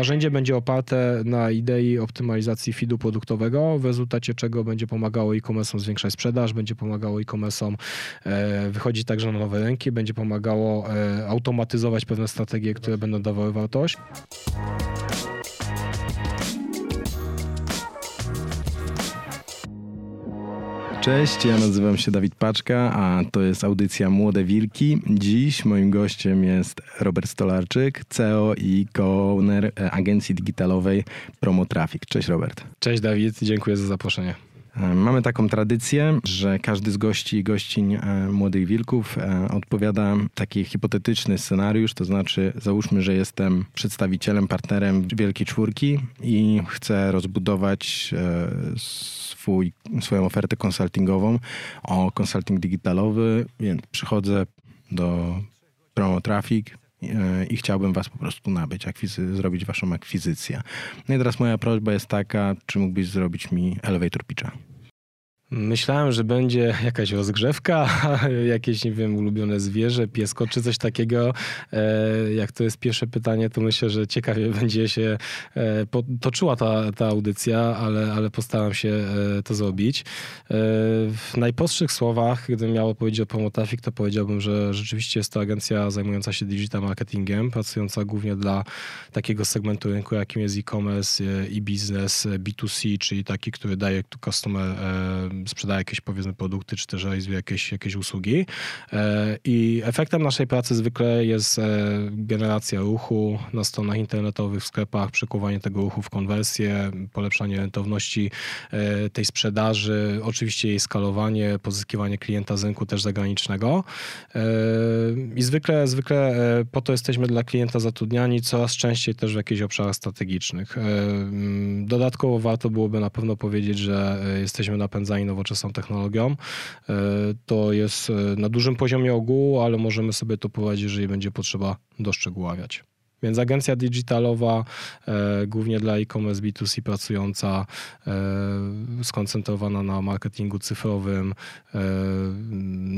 Narzędzie będzie oparte na idei optymalizacji feedu produktowego, w rezultacie czego będzie pomagało e-commerce'om zwiększać sprzedaż, będzie pomagało e-commerce'om e, wychodzić także na nowe rynki, będzie pomagało e, automatyzować pewne strategie, które będą dawały wartość. Cześć, ja nazywam się Dawid Paczka, a to jest audycja Młode Wilki. Dziś moim gościem jest Robert Stolarczyk, CEO i co-owner e, agencji digitalowej Promotraffic. Cześć Robert. Cześć Dawid, dziękuję za zaproszenie. E, mamy taką tradycję, że każdy z gości i gościń e, Młodych Wilków odpowiada taki hipotetyczny scenariusz, to znaczy załóżmy, że jestem przedstawicielem, partnerem Wielkiej Czwórki i chcę rozbudować swój, swoją ofertę konsultingową o konsulting digitalowy, więc przychodzę do Promo Traffic e, i chciałbym was po prostu nabyć, akwizy- zrobić waszą akwizycję. No i teraz moja prośba jest taka, czy mógłbyś zrobić mi elevator pitcha? Myślałem, że będzie jakaś rozgrzewka, jakieś, nie wiem, ulubione zwierzę, piesko czy coś takiego. E, jak to jest pierwsze pytanie, to myślę, że ciekawie będzie się e, toczyła ta, ta audycja, ale, ale postaram się e, to zrobić. W najprostszych słowach, gdybym miał powiedzieć o Promotraffic, to powiedziałbym, że rzeczywiście jest to agencja zajmująca się digital marketingiem, pracująca głównie dla takiego segmentu rynku, jakim jest e-commerce i biznes B2C, czyli taki, który daje customer sprzedaje jakieś powiedzmy produkty, czy też realizuje jakieś, jakieś usługi. E, I efektem naszej pracy zwykle jest e, generacja ruchu na stronach internetowych, w sklepach, przekuwanie tego ruchu w konwersję, polepszanie rentowności e, tej sprzedaży, oczywiście jej skalowanie, pozyskiwanie klienta z rynku też zagranicznego. I zwykle, zwykle po to jesteśmy dla klienta zatrudniani, coraz częściej też w jakichś obszarach strategicznych. Dodatkowo warto byłoby na pewno powiedzieć, że jesteśmy napędzani nowoczesną technologią. E, to jest e, na dużym poziomie ogółu, ale możemy sobie to prowadzić, jeżeli będzie potrzeba doszczegóławiać. Więc agencja digitalowa, e, głównie dla e-commerce B2C pracująca, e, skoncentrowana na marketingu cyfrowym, e,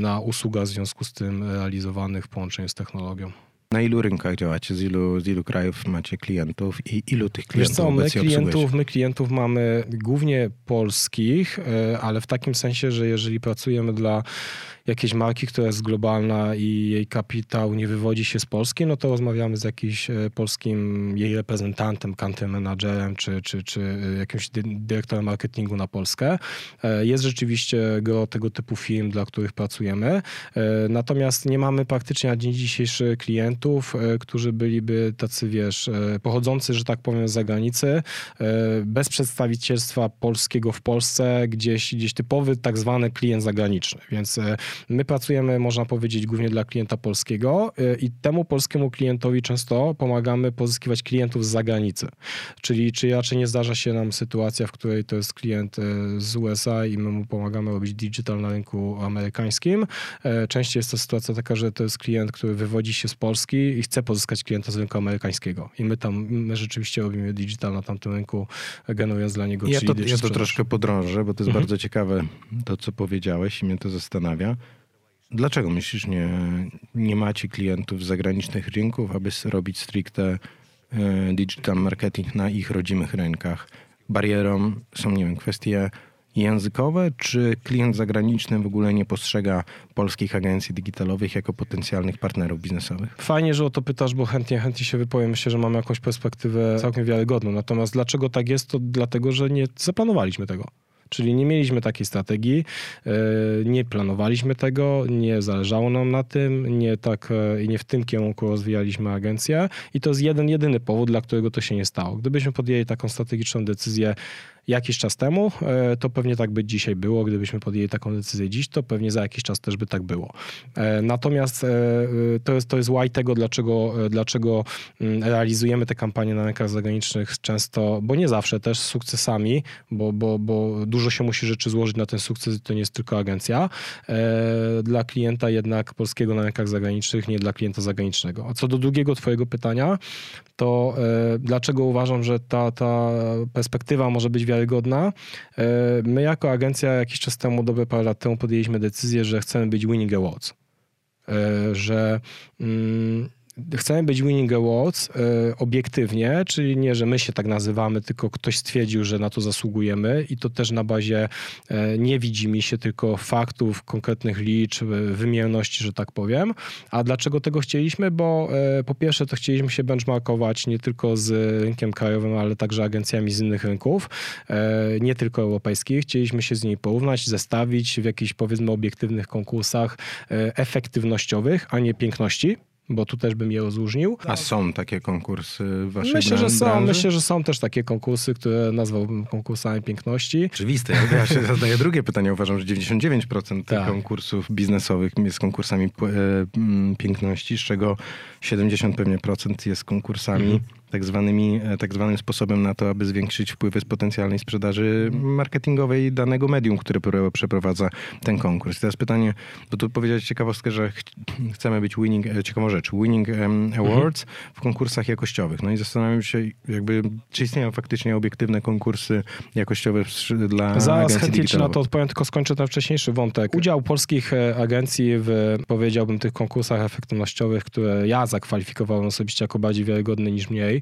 na usługach w związku z tym realizowanych w połączeniu z technologią. Na ilu rynkach działacie? Z ilu, z ilu krajów macie klientów i ilu tych klientów Wiesz co, my klientów, my klientów mamy głównie polskich, e, ale w takim sensie, że jeżeli pracujemy dla jakiejś marki, która jest globalna i jej kapitał nie wywodzi się z Polski, no to rozmawiamy z jakimś e, polskim jej reprezentantem, country managerem czy, czy, czy e, jakimś dyrektorem marketingu na Polskę. E, jest rzeczywiście gro tego typu firm, dla których pracujemy. Natomiast nie mamy praktycznie na dzień dzisiejszy klientów, którzy byliby tacy, wiesz, pochodzący, że tak powiem, z zagranicy, bez przedstawicielstwa polskiego w Polsce, gdzieś, gdzieś typowy tak zwany klient zagraniczny. Więc My pracujemy, można powiedzieć, głównie dla klienta polskiego y, i temu polskiemu klientowi często pomagamy pozyskiwać klientów z zagranicy. Czyli czy raczej nie zdarza się nam sytuacja, w której to jest klient y, z USA i my mu pomagamy robić digital na rynku amerykańskim. Y, częściej jest to sytuacja taka, że to jest klient, który wywodzi się z Polski i chce pozyskać klienta z rynku amerykańskiego. I my tam, my rzeczywiście robimy digital na tamtym rynku, generując dla niego Ja to, ja to troszkę podrążę, bo to jest mhm. bardzo ciekawe to, co powiedziałeś i mnie to zastanawia. Dlaczego myślisz, nie, nie macie klientów z zagranicznych rynków, aby robić stricte e, digital marketing na ich rodzimych rynkach? Barierą są, nie wiem, kwestie językowe, czy klient zagraniczny w ogóle nie postrzega polskich agencji digitalowych jako potencjalnych partnerów biznesowych? Fajnie, że o to pytasz, bo chętnie, chętnie się wypowiem. Myślę, że mamy jakąś perspektywę całkiem wiarygodną. Natomiast dlaczego tak jest, to dlatego, że nie zaplanowaliśmy tego. Czyli nie mieliśmy takiej strategii, e, nie planowaliśmy tego, nie zależało nam na tym, nie tak e, i nie w tym kierunku rozwijaliśmy agencję i to jest jeden, jedyny powód, dla którego to się nie stało. Gdybyśmy podjęli taką strategiczną decyzję, jakiś czas temu, e, to pewnie tak by dzisiaj było. Gdybyśmy podjęli taką decyzję dziś, to pewnie za jakiś czas też by tak było. E, natomiast e, to jest, to jest why tego, dlaczego, dlaczego mm, realizujemy te kampanie na rynkach zagranicznych często, bo nie zawsze też z sukcesami, bo, bo, bo dużo się musi rzeczy złożyć na ten sukces to nie jest tylko agencja. Dla klienta jednak polskiego na rynkach zagranicznych, nie dla klienta zagranicznego. A co do drugiego twojego pytania, to dlaczego uważam, że ta, ta perspektywa może być wiarygodna. E, my jako agencja jakiś czas temu, dobre parę lat temu podjęliśmy decyzję, że chcemy być winning awards. E, że mm, chcemy być Winning Awards e, obiektywnie, czyli nie, że my się tak nazywamy, tylko ktoś stwierdził, że na to zasługujemy i to też na bazie e, nie widzi mi się tylko faktów, konkretnych liczb, wymierności, że tak powiem. A dlaczego tego chcieliśmy? Bo e, po pierwsze to chcieliśmy się benchmarkować nie tylko z rynkiem krajowym, ale także agencjami z innych rynków, nie tylko europejskich. Chcieliśmy się z nimi porównać, zestawić w jakichś powiedzmy obiektywnych konkursach efektywnościowych, a nie piękności bo tu też bym je rozróżnił. A są takie konkursy w waszej Myślę, że są. Myślę, że są też takie konkursy, które nazwałbym konkursami piękności. Oczywiste. Ja się zadaję drugie pytanie. Uważam, że 99% tak. konkursów biznesowych jest konkursami e, piękności, z czego 70 pewnie procent jest konkursami mhm tak, zwanymi, e, tak zwanym sposobem na to, aby zwiększyć wpływy z potencjalnej sprzedaży marketingowej danego medium, które przeprowadza ten konkurs. I teraz pytanie, bo tu powiedziałeś ciekawostkę, że ch chcemy być winning, e, ciekawą rzecz, winning um, awards mhm. w konkursach jakościowych. No i zastanawiam się, jakby, czy istnieją faktycznie obiektywne konkursy jakościowe dla Zaraz chętnie ci na to odpowiem, tylko skończę ten wcześniejszy wątek. Udział polskich e, agencji w, powiedziałbym, tych konkursach efektywnościowych, które ja zakwalifikowałem osobiście jako bardziej wiarygodny niż mniej,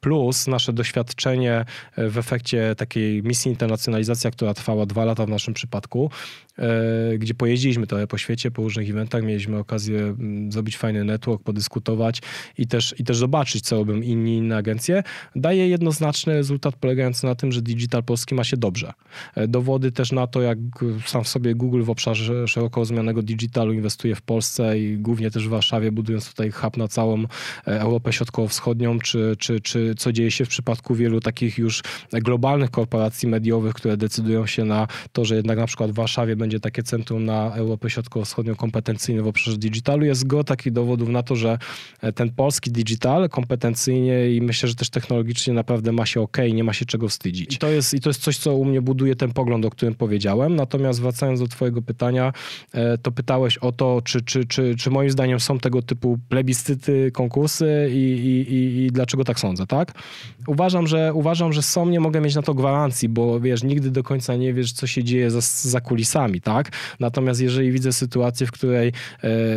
plus nasze doświadczenie w efekcie takiej misji internacjonalizacja, która trwała dwa lata w naszym przypadku, E, gdzie pojeździliśmy trochę po świecie, po różnych eventach, mieliśmy okazję mm, zrobić fajny network, podyskutować i też, i też zobaczyć, co robią inni inne agencje, daje jednoznaczny rezultat polegający na tym, że digital polski ma się dobrze. E, dowody też na to, jak sam w sobie Google w obszarze szeroko rozumianego digitalu inwestuje w Polsce i głównie też w Warszawie, budując tutaj hub na całą e, Europę Środkowo-Wschodnią, czy, czy, czy co dzieje się w przypadku wielu takich już globalnych korporacji mediowych, które decydują się na to, że jednak na przykład w Warszawie będzie takie centrum na Europę Środkowo-Wschodnią kompetencyjne w obszarze digitalu. Jest go takich dowodów na to, że ten polski digital kompetencyjnie i myślę, że też technologicznie naprawdę ma się ok, nie ma się czego wstydzić. I to jest, i to jest coś, co u mnie buduje ten pogląd, o którym powiedziałem. Natomiast wracając do twojego pytania, e, to pytałeś o to, czy, czy, czy, czy moim zdaniem są tego typu plebiscyty, konkursy i, i, i, i dlaczego tak sądzę, tak? Uważam, że uważam, że są, nie mogę mieć na to gwarancji, bo wiesz, nigdy do końca nie wiesz, co się dzieje za, za kulisami tak? Natomiast jeżeli widzę sytuację, w której e,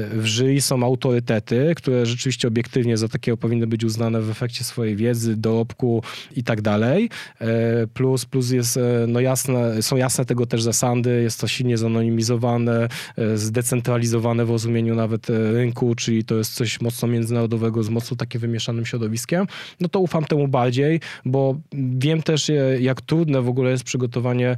w jury są autorytety, które rzeczywiście obiektywnie za takiego powinny być uznane w efekcie swojej wiedzy, dorobku i tak dalej, e, plus, plus jest, e, no jasne, są jasne tego też zasady, jest to silnie zanonimizowane, zdecentralizowane w rozumieniu nawet rynku, czyli to jest coś mocno międzynarodowego, z mocno takim wymieszanym środowiskiem, no to ufam temu bardziej, bo wiem też, jak trudne w ogóle jest przygotowanie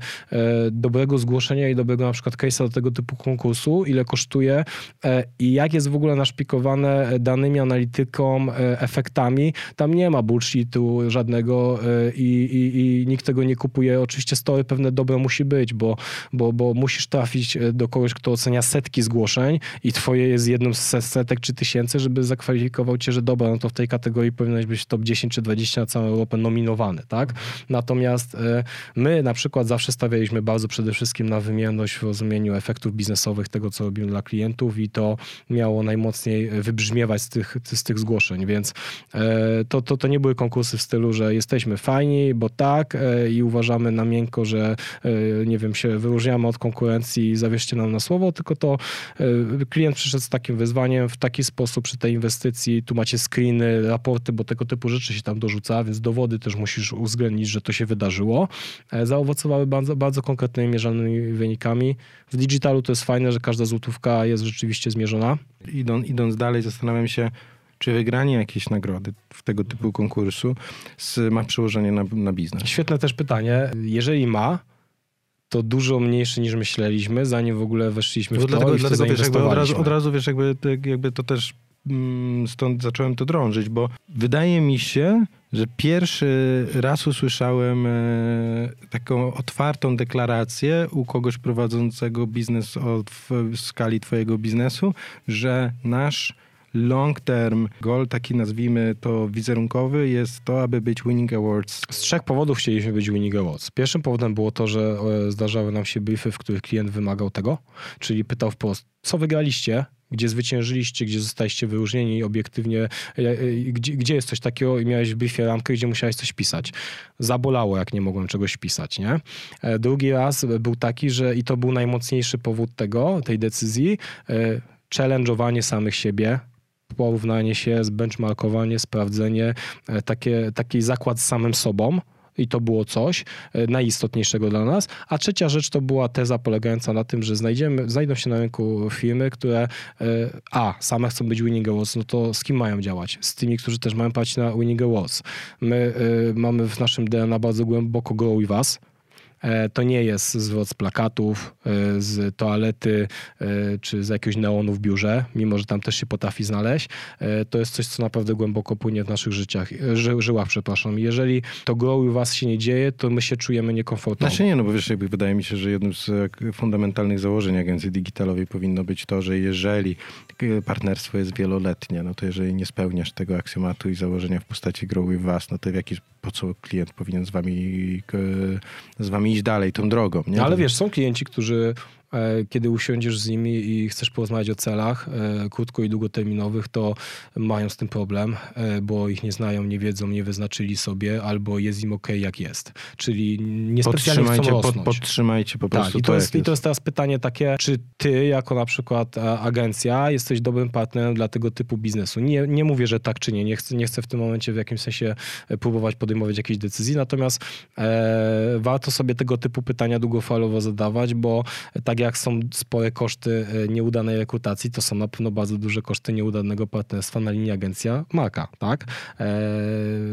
dobrego zgłoszenia i dobrego na przykład case'a do tego typu konkursu, ile kosztuje e, i jak jest w ogóle naszpikowane danymi, analityką, e, efektami. Tam nie ma bullshitu żadnego e, i, i, i nikt tego nie kupuje. Oczywiście story pewne dobre musi być, bo, bo, bo musisz trafić do kogoś, kto ocenia setki zgłoszeń i twoje jest jedną z setek czy tysięcy, żeby zakwalifikował cię, że dobra, no to w tej kategorii powinieneś być top 10 czy 20 na całą Europę nominowany, tak? Natomiast my na przykład zawsze stawialiśmy bardzo przede wszystkim na wymierność w rozumieniu efektów biznesowych tego, co robimy dla klientów i to miało najmocniej wybrzmiewać z tych, z tych zgłoszeń, więc e, to, to, to nie były konkursy w stylu, że jesteśmy fajni, bo tak e, i uważamy na miękko, że e, nie wiem, się wyróżniamy od konkurencji i zawierzcie nam na słowo, tylko to klient przyszedł z takim wyzwaniem w taki sposób przy tej inwestycji, tu macie screeny, raporty, bo tego typu rzeczy się tam dorzuca, więc dowody też musisz uwzględnić, że to się wydarzyło. Zaowocowały bardzo, bardzo konkretnymi, mierzalnymi wynikami. W digitalu to jest fajne, że każda złotówka jest rzeczywiście zmierzona. Idą, idąc dalej, zastanawiam się, czy wygranie jakiejś nagrody w tego typu konkursu ma przełożenie na, na biznes? Świetne też pytanie. Jeżeli ma, to dużo mniejsze niż myśleliśmy, zanim w ogóle weszliśmy w to dlatego, i dlatego wiesz, od, razu, od razu wiesz, jakby, jakby to też stąd zacząłem to drążyć, bo wydaje mi się, że pierwszy raz usłyszałem e, taką otwartą deklarację u kogoś prowadzącego biznes w skali twojego biznesu, że nasz long term goal, taki nazwijmy to wizerunkowy, jest to, aby być Winning Awards. Z trzech powodów chcieliśmy być Winning Awards. Pierwszym powodem było to, że e, zdarzały nam się briefy, w których klient wymagał tego, czyli pytał wprost, co wygraliście, gdzie zwyciężyliście, gdzie zostaliście wyróżnieni obiektywnie, e, e, gdzie, gdzie jest coś takiego i miałeś w briefie ramkę, gdzie musiałeś coś pisać. Zabolało, jak nie mogłem czegoś pisać, nie? Drugi raz był taki, że i to był najmocniejszy powód tego, tej decyzji, challenge'owanie samych siebie, porównanie się, benchmarkowanie, sprawdzenie, e, takie, taki zakład z samym sobą. I to było coś e, najistotniejszego dla nas. A trzecia rzecz to była teza polegająca na tym, że znajdziemy, znajdą się na rynku firmy, które e, a, same chcą być Winning Awards, no to z kim mają działać? Z tymi, którzy też mają płacić na Winning Awards. My e, mamy w naszym DNA bardzo głęboko With Us, E, to nie jest zwrot z plakatów, e, z toalety e, czy z jakiegoś neonu w biurze, mimo że tam też się potrafi znaleźć. To jest coś, co naprawdę głęboko płynie w naszych życiach, ży, żyłach, przepraszam. Jeżeli to grow u was się nie dzieje, to my się czujemy niekomfortowo. Znaczy nie, no bo wiesz, jakby wydaje mi się, że jednym z fundamentalnych założeń agencji digitalowej powinno być to, że jeżeli partnerstwo jest wieloletnie, no to jeżeli nie spełniasz tego aksjomatu i założenia w postaci grow with was, no to w jaki, po co klient powinien z wami, z wami iść dalej tą drogą. Nie? Ale wiesz, są klienci, którzy kiedy usiądziesz z nimi i chcesz porozmawiać o celach e, krótko i długoterminowych, to mają z tym problem, e, bo ich nie znają, nie wiedzą, nie wyznaczyli sobie, albo jest im ok, jak jest. Czyli niespecjalnie chcą rosnąć. Pod, podtrzymajcie po tak, prostu tak, i to, jest, i to jest teraz pytanie takie, czy ty jako na przykład agencja jesteś dobrym partnerem dla tego typu biznesu? Nie, nie mówię, że tak czy nie. Nie chcę, nie chcę w tym momencie w jakimś sensie próbować podejmować jakiejś decyzji, natomiast e, warto sobie tego typu pytania długofalowo zadawać, bo tak jak są spore koszty e, nieudanej rekrutacji, to są na pewno bardzo duże koszty nieudanego partnerstwa na linii agencja marka, tak? E,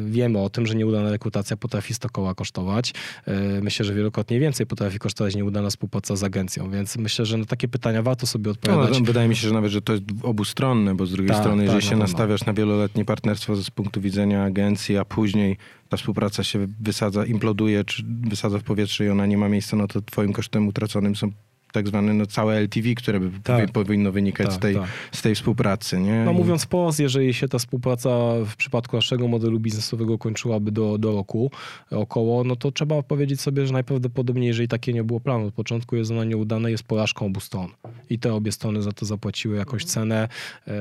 wiemy o tym, że nieudana rekrutacja potrafi 100 koła kosztować. E, myślę, że wielokrotnie więcej potrafi kosztować nieudana współpraca z agencją, więc myślę, że na takie pytania warto sobie odpowiadać. No, wydaje mi się, że nawet, że to jest obustronne, bo z drugiej tak, strony, jeżeli tak, się na nastawiasz na wieloletnie partnerstwo z punktu widzenia agencji, a później ta współpraca się wysadza, imploduje, czy wysadza w powietrze i ona nie ma miejsca, no to twoim kosztem utraconym są tak zwane no, całe LTV, które by tak. powinno wynikać tak, z, tej, tak. z tej współpracy. Nie? No mówiąc wprost, jeżeli się ta współpraca w przypadku naszego modelu biznesowego kończyłaby do, do roku około, no to trzeba powiedzieć sobie, że najprawdopodobniej, jeżeli takie nie było planu od początku, jest ona nieudana, jest porażką obu stron. I te obie strony za to zapłaciły jakąś cenę. E,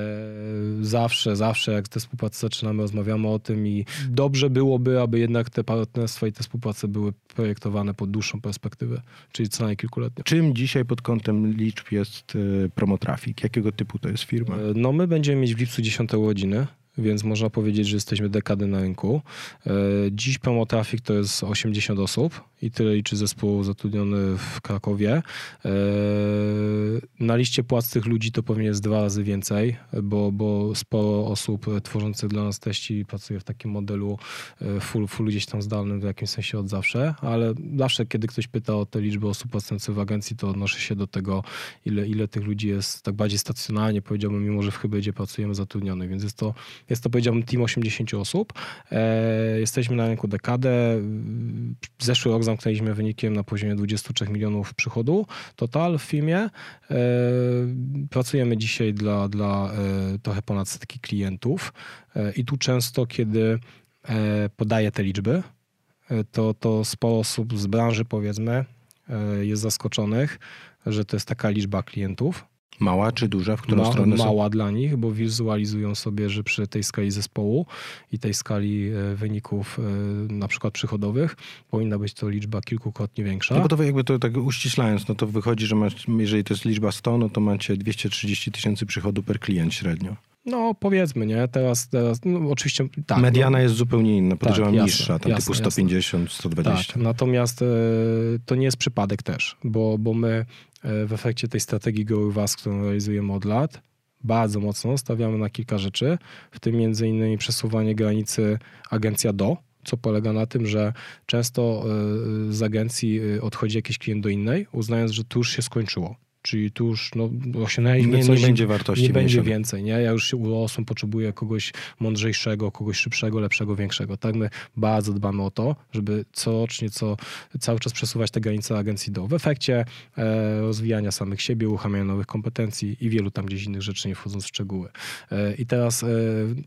zawsze, zawsze jak te współprace zaczynamy, rozmawiamy o tym i dobrze byłoby, aby jednak te partnerstwa i te współprace były projektowane pod dłuższą perspektywę, czyli co najmniej kilkuletnią. Czym dzisiaj dzisiaj pod kątem liczb jest e, Promotrafik? Jakiego typu to jest firma? No my będziemy mieć w lipcu 10 urodziny więc można powiedzieć, że jesteśmy dekady na rynku. E, dziś Promotrafik to jest 80 osób i tyle liczy zespół zatrudniony w Krakowie. E, na liście płac tych ludzi to pewnie jest dwa razy więcej, bo, bo sporo osób tworzących dla nas teści pracuje w takim modelu e, full, full gdzieś tam zdalnym w jakimś sensie od zawsze, ale zawsze, kiedy ktoś pyta o te liczby osób pracujących w agencji, to odnoszę się do tego, ile, ile tych ludzi jest tak bardziej stacjonarnie, powiedziałbym, mimo że w hybrydzie pracujemy zatrudnionych, więc jest to jest to powiedziałbym team 80 osób. E, jesteśmy na rynku dekadę. Zeszły rok zamknęliśmy wynikiem na poziomie 23 milionów przychodu total w firmie. E, pracujemy dzisiaj dla, dla e, trochę ponad setki klientów i tu często, kiedy podaję te liczby, to, to sporo osób z branży powiedzmy jest zaskoczonych, że to jest taka liczba klientów. Mała czy duża? W którą Ma, stronę? Mała są? dla nich, bo wizualizują sobie, że przy tej skali zespołu i tej skali e, wyników e, na przykład przychodowych powinna być to liczba kilkukrotnie większa. No bo to jakby to tak uściślając, no to wychodzi, że masz, jeżeli to jest liczba 100, no to macie 230 tysięcy przychodu per klient średnio. No powiedzmy, nie? Teraz, teraz no, oczywiście tak. Mediana no, jest zupełnie inna, podejrzewam tak, niższa, tam jasne, typu 150, jasne. 120. Tak, natomiast e, to nie jest przypadek też, bo, bo my e, w efekcie tej strategii Goły Was, którą realizujemy od lat, bardzo mocno stawiamy na kilka rzeczy, w tym między innymi przesuwanie granicy agencja do, co polega na tym, że często e, z agencji odchodzi jakiś klient do innej, uznając, że to już się skończyło czyli tu już no, osiągnęliśmy nie, coś. Nie będzie wartości. Nie będzie więcej, nie? Ja już się urosłem, potrzebuję kogoś mądrzejszego, kogoś szybszego, lepszego, większego. Tak my bardzo dbamy o to, żeby corocznie, co, cały czas przesuwać te granice agencji do. W efekcie e, rozwijania samych siebie, uruchamiania nowych kompetencji i wielu tam gdzieś innych rzeczy, nie wchodząc w szczegóły. E, I teraz e,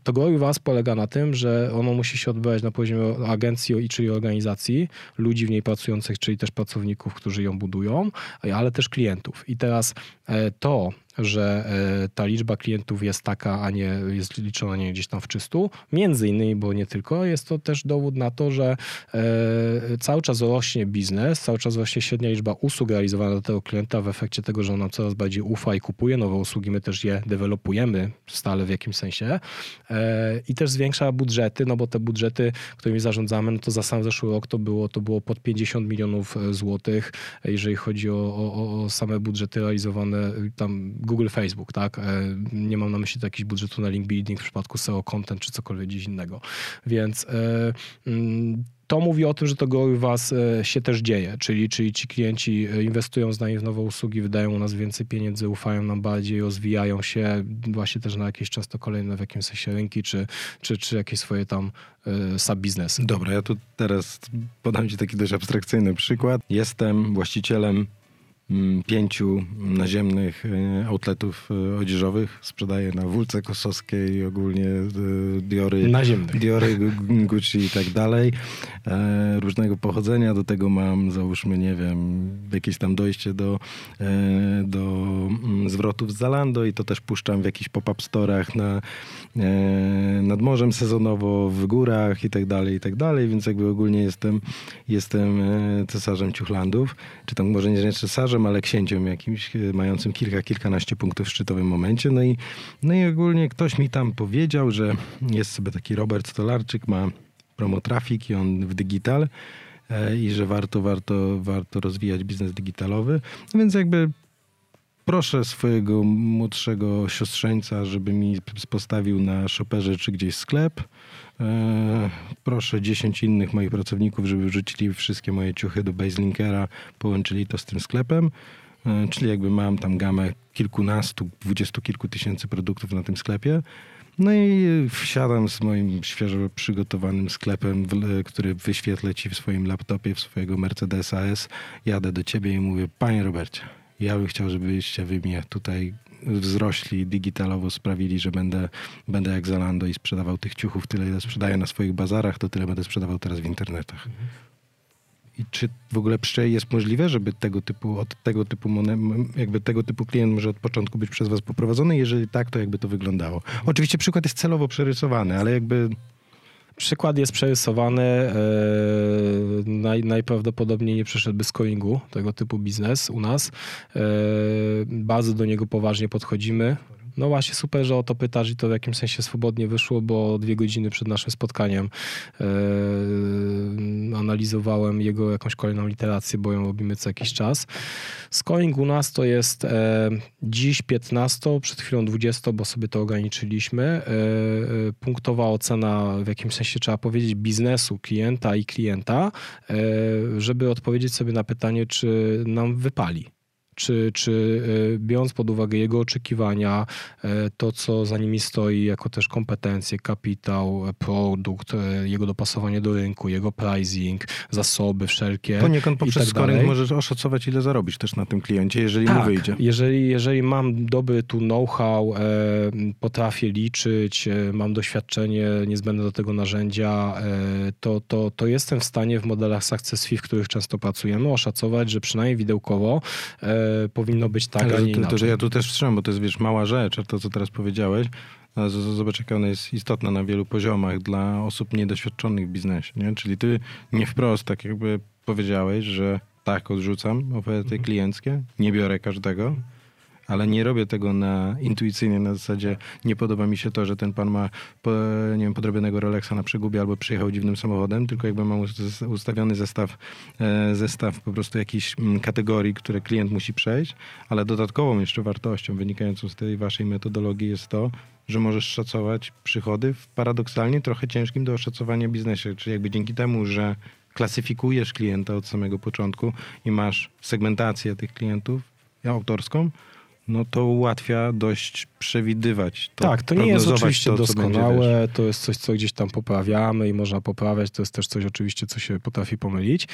to Glory Was polega na tym, że ono musi się odbywać na poziomie agencji, czyli organizacji, ludzi w niej pracujących, czyli też pracowników, którzy ją budują, ale też klientów. I teraz e, to, że e, ta liczba klientów jest taka, a nie jest liczona nie gdzieś tam w czystu. Między innymi, bo nie tylko, jest to też dowód na to, że e, cały czas rośnie biznes, cały czas rośnie średnia liczba usług realizowana do tego klienta w efekcie tego, że on nam coraz bardziej ufa i kupuje nowe usługi. My też je dewelopujemy stale w jakimś sensie e, i też zwiększa budżety, no bo te budżety, którymi zarządzamy, no to za sam zeszły rok to było, to było pod 50 milionów złotych, jeżeli chodzi o, o, o same budżety realizowane tam Google, Facebook, tak? E, nie mam na myśli jakichś budżetu na link building w przypadku SEO content czy cokolwiek gdzieś innego. Więc e, mm, to mówi o tym, że to u was e, się też dzieje, czyli, czyli ci klienci inwestują z nami w nowe usługi, wydają u nas więcej pieniędzy, ufają nam bardziej, rozwijają się właśnie też na jakieś często kolejne w jakimś sensie rynki, czy, czy, czy jakieś swoje tam sub-biznesy. Dobra, ja tu teraz podam ci taki dość abstrakcyjny przykład. Jestem właścicielem pięciu naziemnych e, outletów e, odzieżowych. Sprzedaję na Wólce Kosowskiej, ogólnie e, Diory, Naziemnych. Diory, Gucci i tak dalej. Różnego pochodzenia. Do tego mam, załóżmy, nie wiem, jakieś tam dojście do, do mm, zwrotów z Zalando i to też puszczam w jakichś pop-up storach na, nad morzem sezonowo, w górach i tak dalej, i tak dalej. Więc jakby ogólnie jestem, jestem cesarzem ciuchlandów. Czy tam może nie cesarzem, ale księciem jakimś, e, mającym kilka, kilkanaście punktów w szczytowym momencie. No i, no i ogólnie ktoś mi tam powiedział, że jest sobie taki Robert Stolarczyk, ma promo trafik i on w digital e, i że warto, warto, warto rozwijać biznes digitalowy. No więc jakby proszę swojego młodszego siostrzeńca, żeby mi postawił na shopperze czy gdzieś sklep. E, proszę 10 innych moich pracowników, żeby wrzucili wszystkie moje ciuchy do Baselinkera, połączyli to z tym sklepem. E, czyli jakby mam tam gamę kilkunastu, dwudziestu kilku tysięcy produktów na tym sklepie. No i wsiadam z moim świeżo przygotowanym sklepem, który wyświetlę ci w swoim laptopie, w swojego Mercedesa S. Jadę do ciebie i mówię, panie Robercie, ja bym chciał, żebyście wy mnie tutaj wzrośli digitalowo, sprawili, że będę, będę jak Zalando i sprzedawał tych ciuchów tyle, ile sprzedaję na swoich bazarach, to tyle będę sprzedawał teraz w internetach. I czy w ogóle jest możliwe, żeby tego typu, od tego typu, jakby tego typu klient może od początku być przez was poprowadzony? Jeżeli tak, to jakby to wyglądało? Oczywiście przykład jest celowo przerysowany, ale jakby Przykład jest przerysowany. E, naj, najprawdopodobniej nie przeszedłby z coingu tego typu biznes u nas. E, bardzo do niego poważnie podchodzimy. No właśnie, super, że o to pytasz i to w jakimś sensie swobodnie wyszło, bo dwie godziny przed naszym spotkaniem e, analizowałem jego jakąś kolejną literację, bo ją robimy co jakiś czas. Scoring u nas to jest e, dziś 15, przed chwilą 20, bo sobie to ograniczyliśmy. E, punktowa ocena, w jakimś sensie trzeba powiedzieć, biznesu klienta i klienta, żeby odpowiedzieć sobie na pytanie, czy nam wypali czy, czy e, biorąc pod uwagę jego oczekiwania, e, to co za nimi stoi, jako też kompetencje, kapitał, e, produkt, jego dopasowanie do rynku, jego pricing, zasoby wszelkie. Poniekąd poprzez tak scoring możesz oszacować, ile zarobić też na tym kliencie, jeżeli tak, mu wyjdzie. Jeżeli, jeżeli mam dobry tu know-how, potrafię liczyć, mam doświadczenie niezbędne do tego narzędzia, to, to, to jestem w stanie w modelach Success Fee, w których często pracujemy, oszacować, że przynajmniej widełkowo powinno być tak, Ale a nie to, inaczej. To, ja tu też wstrzymam, bo to jest wiesz, mała rzecz, a to co teraz powiedziałeś, zobacz jak ona jest istotna na wielu poziomach dla osób niedoświadczonych w biznesie, nie? Czyli ty nie wprost tak jakby powiedziałeś, że tak, odrzucam oferty mhm. klienckie, nie biorę każdego, ale nie robię tego na intuicyjnie, na zasadzie nie podoba mi się to, że ten pan ma nie wiem, podrobionego Rolexa na przegubie albo przyjechał dziwnym samochodem, tylko jakby mam ustawiony zestaw, e, zestaw po prostu jakichś mm, kategorii, które klient musi przejść, ale dodatkową jeszcze wartością wynikającą z tej waszej metodologii jest to, że możesz szacować przychody w paradoksalnie trochę ciężkim do oszacowania biznesie, czyli jakby dzięki temu, że klasyfikujesz klienta od samego początku i masz segmentację tych klientów autorską, no to ułatwia dość przewidywać. To, tak, to nie jest oczywiście to, doskonałe, to jest coś, co gdzieś tam poprawiamy i można poprawiać, to jest też coś oczywiście, co się potrafi pomylić.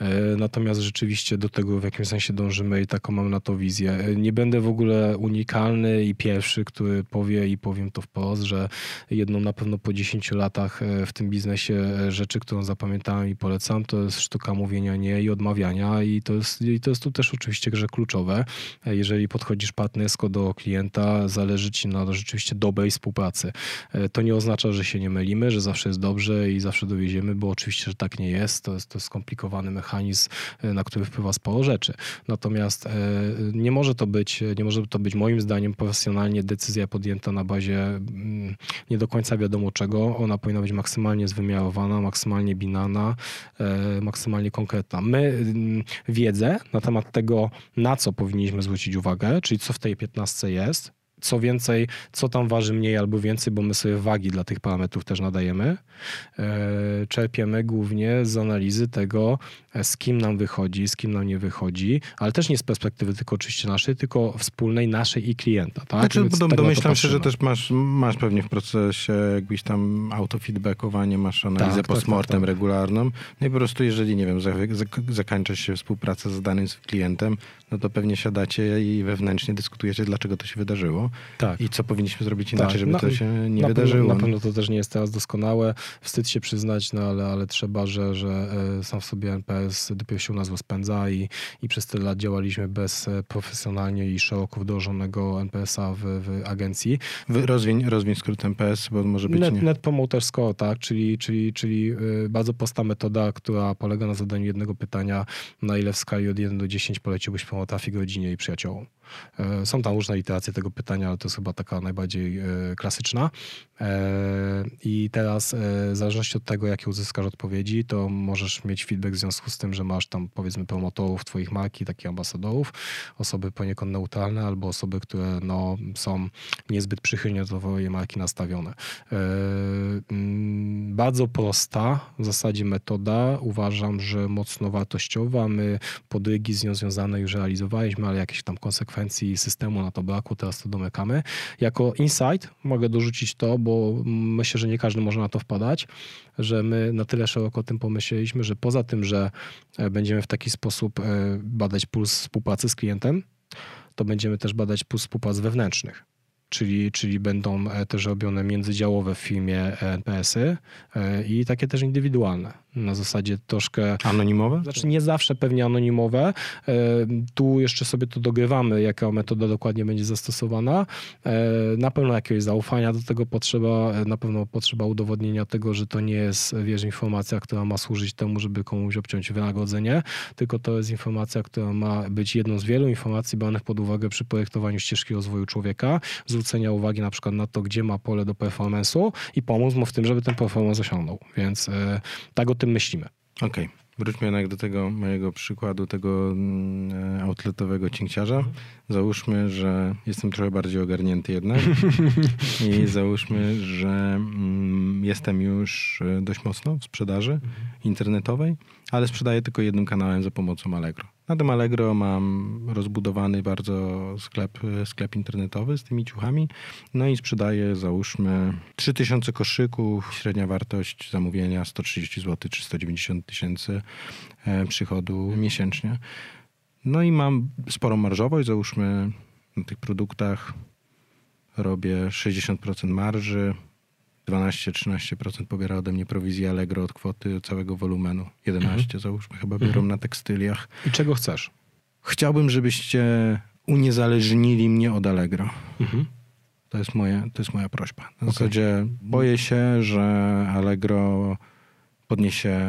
E, natomiast rzeczywiście do tego w jakimś sensie dążymy i taką mam na to wizję. E, nie będę w ogóle unikalny i pierwszy, który powie i powiem to wprost, że jedną na pewno po 10 latach e, w tym biznesie rzeczy, którą zapamiętałem i polecam, to jest sztuka mówienia nie i odmawiania i to jest, i to jest tu też oczywiście grze kluczowe. Jeżeli podchodzisz partnersko do klienta, zależy ci na rzeczywiście dobrej współpracy. E, to nie oznacza, że się nie mylimy, że zawsze jest dobrze i zawsze dowieziemy, bo oczywiście, że tak nie jest. To jest, to skomplikowany mechanizm, e, na który wpływa sporo rzeczy. Natomiast nie może to być, nie może to być moim zdaniem profesjonalnie decyzja podjęta na bazie mm, nie do końca wiadomo czego. Ona powinna być maksymalnie zwymiarowana, maksymalnie binana, maksymalnie konkretna. My mm, wiedzę na temat tego, na co powinniśmy zwrócić uwagę, czyli co w tej 15 jest, co więcej, co tam waży mniej albo więcej, bo my sobie wagi dla tych parametrów też nadajemy. E, czerpiemy głównie z analizy tego, e, z kim nam wychodzi, z kim nam nie wychodzi, ale też nie z perspektywy tylko oczywiście naszej, tylko wspólnej naszej i klienta. Tak? Znaczy, dom, domyślam się, że też masz, masz pewnie w procesie jakbyś tam autofeedbackowanie, masz analizę tak, tak postmortem tak, tak, regularną. No i po prostu jeżeli, nie wiem, zakończy się współpraca z danym klientem, no to pewnie siadacie i wewnętrznie dyskutujecie, dlaczego to się wydarzyło tak. i co powinniśmy zrobić inaczej, tak. żeby na, to się nie na wydarzyło. Pewno, na pewno to też nie jest teraz doskonałe. Wstyd się przyznać, no ale, ale trzeba, że, że e, sam w sobie NPS dopiero się u nas rozpędza i, i przez tyle lat działaliśmy bez e, profesjonalnie i szeroko wdrożonego NPS-a w, w agencji. Rozwiń, rozwiń skrót NPS, bo może być Net, nie... Net Promoter Score, tak, czyli, czyli, czyli e, bardzo prosta metoda, która polega na zadaniu jednego pytania, na ile w skali od 1 do 10 poleciłbyś trafik rodzinie i przyjaciołom. E, są tam różne iteracje tego pytania, ale to jest chyba taka najbardziej e, klasyczna. E, I teraz w zależności od tego, jakie uzyskasz odpowiedzi, to możesz mieć feedback w związku z tym, że masz tam powiedzmy promotorów twoich marki, takich ambasadorów, osoby poniekąd neutralne albo osoby, które no, są niezbyt przychylnie do twojej marki nastawione. Mm, bardzo prosta w zasadzie metoda. Uważam, że mocno wartościowa. My podrygi z nią związane już realizowaliśmy, ale jakieś tam konsekwencje frekwencji systemu na to brakło, teraz to domykamy. Jako insight mogę dorzucić to, bo myślę, że nie każdy może na to wpadać, że my na tyle szeroko o tym pomyśleliśmy, że poza tym, że e, będziemy w taki sposób e, badać puls współpracy z klientem, to będziemy też badać puls współpracy wewnętrznych czyli, czyli będą e, też robione międzydziałowe w filmie NPS-y i takie też indywidualne na zasadzie troszkę... Anonimowe? Znaczy nie zawsze pewnie anonimowe. E, tu jeszcze sobie to dogrywamy, jaka metoda dokładnie będzie zastosowana. E, na pewno jakiegoś zaufania do tego potrzeba, e, na pewno potrzeba udowodnienia tego, że to nie jest, wiesz, informacja, która ma służyć temu, żeby komuś obciąć wynagrodzenie, tylko to jest informacja, która ma być jedną z wielu informacji branych pod uwagę przy projektowaniu ścieżki rozwoju człowieka, zwrócenia uwagi na przykład na to, gdzie ma pole do performance'u i pomóc mu w tym, żeby ten performance osiągnął. Więc tak o tym myślimy. Okej. Okay. Wróćmy jednak do tego mojego przykładu, tego mm, outletowego cinkciarza. Załóżmy, że jestem trochę bardziej ogarnięty jednak i załóżmy, że mm, jestem już e, dość mocno w sprzedaży internetowej, ale sprzedaję tylko jednym kanałem za pomocą Allegro. Na tym Allegro mam rozbudowany bardzo sklep, sklep internetowy z tymi ciuchami. No i sprzedaję załóżmy 3000 koszyków, średnia wartość zamówienia 130 zł czy 190 tysięcy e, przychodu miesięcznie. No i mam sporą marżowość, załóżmy na tych produktach robię 60% marży, 12-13% pobiera ode mnie prowizji Allegro od kwoty całego wolumenu. 11 mhm. załóżmy chyba biorą mhm. na tekstyliach. I czego chcesz? Chciałbym, żebyście uniezależnili mnie od Allegro. Mhm. To jest, moje, to jest moja prośba. Na okay. zasadzie boję się, że Allegro podniesie,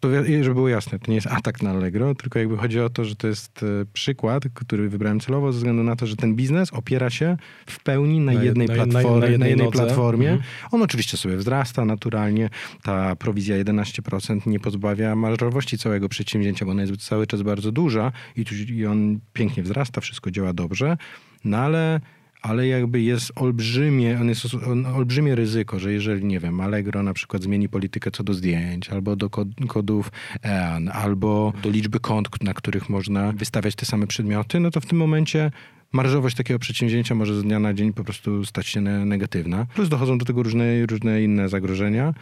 to żeby było jasne, to nie jest atak na Allegro, tylko jakby chodzi o to, że to jest e, przykład, który wybrałem celowo ze względu na to, że ten biznes opiera się w pełni na, na jednej na, platformie. Na, jednej, jednej platformie. Mhm. On oczywiście sobie wzrasta naturalnie, ta prowizja 11% nie pozbawia marżowości całego przedsięwzięcia, bo ona jest cały czas bardzo duża i, tu, i on pięknie wzrasta, wszystko działa dobrze, no ale ale jakby jest olbrzymie, on jest olbrzymie ryzyko, że jeżeli, nie wiem, Allegro na przykład zmieni politykę co do zdjęć, albo do kodów EAN, albo do liczby kont, na których można wystawiać te same przedmioty, no to w tym momencie marżowość takiego przedsięwzięcia może z dnia na dzień po prostu stać się negatywna. Plus dochodzą do tego różne, różne inne zagrożenia.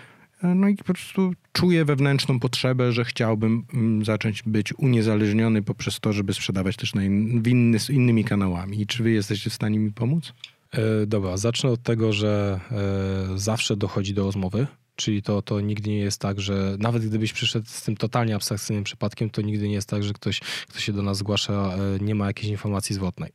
No i po prostu czuję wewnętrzną potrzebę, że chciałbym mm, zacząć być uniezależniony poprzez to, żeby sprzedawać też na in, inny, innymi kanałami. I czy wy jesteście w stanie mi pomóc? E, dobra, zacznę od tego, że e, zawsze dochodzi do rozmowy. Czyli to, to nigdy nie jest tak, że nawet gdybyś przyszedł z tym totalnie abstrakcyjnym przypadkiem, to nigdy nie jest tak, że ktoś, kto się do nas zgłasza, e, nie ma jakiejś informacji zwrotnej.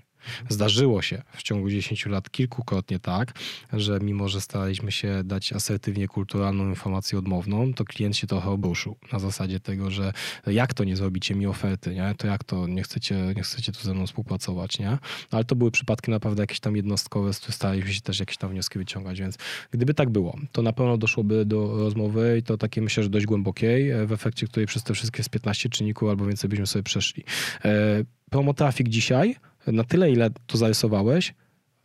Zdarzyło się w ciągu 10 lat kilkukrotnie tak, że mimo, że staraliśmy się dać asertywnie kulturalną informację odmowną, to klient się trochę obruszył na zasadzie tego, że jak to nie zrobicie mi oferty, nie? To jak to nie chcecie, nie chcecie tu ze mną współpracować, nie? Ale to były przypadki naprawdę jakieś tam jednostkowe, z których staraliśmy się też jakieś tam wnioski wyciągać, więc gdyby tak było, to na pewno doszłoby do rozmowy i to takie myślę, że dość głębokiej, w efekcie której przez te wszystkie z 15 czynników albo więcej byśmy sobie przeszli. E, Promotrafik dzisiaj, na tyle ile to zarysowałeś,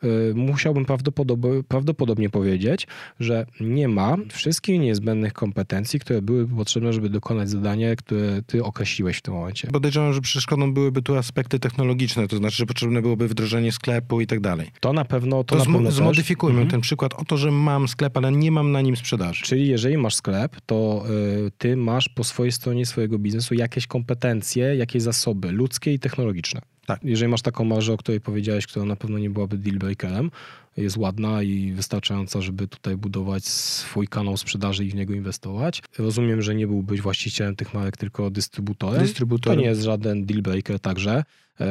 y, musiałbym prawdopodobnie, prawdopodobnie powiedzieć, że nie ma wszystkich niezbędnych kompetencji, które były potrzebne, żeby dokonać zadania, które ty określiłeś w tym momencie. Podejrzewam, że przeszkodą byłyby tu aspekty technologiczne, to znaczy, że potrzebne byłoby wdrożenie sklepu i tak dalej. To na pewno to, To, na zmo- pewno zmodyfikujmy Mhm. ten przykład o to, że mam sklep, ale nie mam na nim sprzedaży. Czyli jeżeli masz sklep, to y, ty masz po swojej stronie swojego biznesu jakieś kompetencje, jakieś zasoby ludzkie i technologiczne. Tak. Jeżeli masz taką marżę, o której powiedziałeś, która na pewno nie byłaby deal breakerem, jest ładna i wystarczająca, żeby tutaj budować swój kanał sprzedaży i w niego inwestować. Rozumiem, że nie byłbyś właścicielem tych marek, tylko dystrybutorem. Dystrybutorem. To nie jest żaden deal breaker także. E,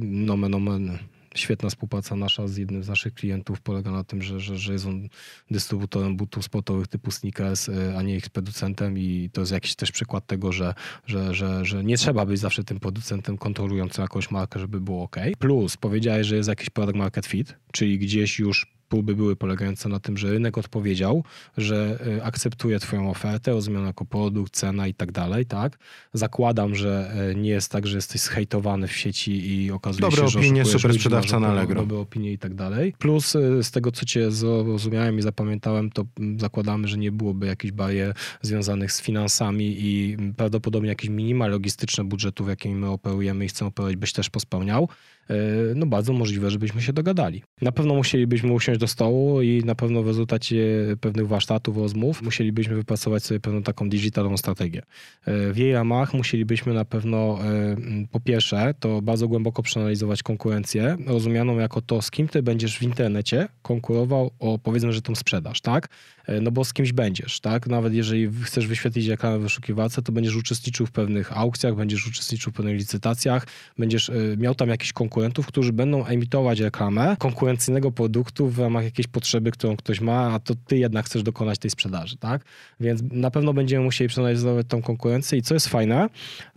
nomen omen. Świetna współpraca nasza z jednym z naszych klientów polega na tym, że, że, że jest on dystrybutorem butów sportowych typu sneakers, e, a nie ich producentem i to jest jakiś też przykład tego, że, że, że, że nie trzeba być zawsze tym producentem kontrolującym jakąś markę, żeby było ok. Plus powiedziałeś, że jest jakiś product market fit, czyli gdzieś już próby były polegające na tym, że rynek odpowiedział, że y, akceptuje twoją ofertę, rozumiana jako produkt, cena i tak dalej, tak? Zakładam, że y, nie jest tak, że jesteś zhejtowany w sieci i okazuje Dobre się, że opinie, super ludzi, sprzedawca na Allegro. Dobre opinie i tak dalej. Plus y, z tego, co cię zrozumiałem i zapamiętałem, to mm, zakładamy, że nie byłoby jakichś barier związanych z finansami i mm, prawdopodobnie jakieś minima logistyczne budżetów, jakimi my operujemy i chcemy operować, byś też pospełniał. E, no bardzo możliwe, żebyśmy się dogadali. Na pewno musielibyśmy usiąść do stołu i na pewno w rezultacie pewnych warsztatów, rozmów musielibyśmy wypracować sobie pewną taką digitalową strategię. E, W jej ramach musielibyśmy na pewno e, po pierwsze to bardzo głęboko przeanalizować konkurencję, rozumianą jako to, z kim ty będziesz w internecie konkurował o powiedzmy, że tą sprzedaż, tak? E, No bo z kimś będziesz, tak? Nawet jeżeli chcesz wyświetlić reklamę w wyszukiwarce, to będziesz uczestniczył w pewnych aukcjach, będziesz uczestniczył w pewnych licytacjach, będziesz y, miał tam jakichś konkurentów, którzy będą emitować reklamę konkurencyjnego produktu w ramach jakiejś potrzeby, którą ktoś ma, a to ty jednak chcesz dokonać tej sprzedaży, tak? Więc na pewno będziemy musieli przeanalizować tą konkurencję i co jest fajne,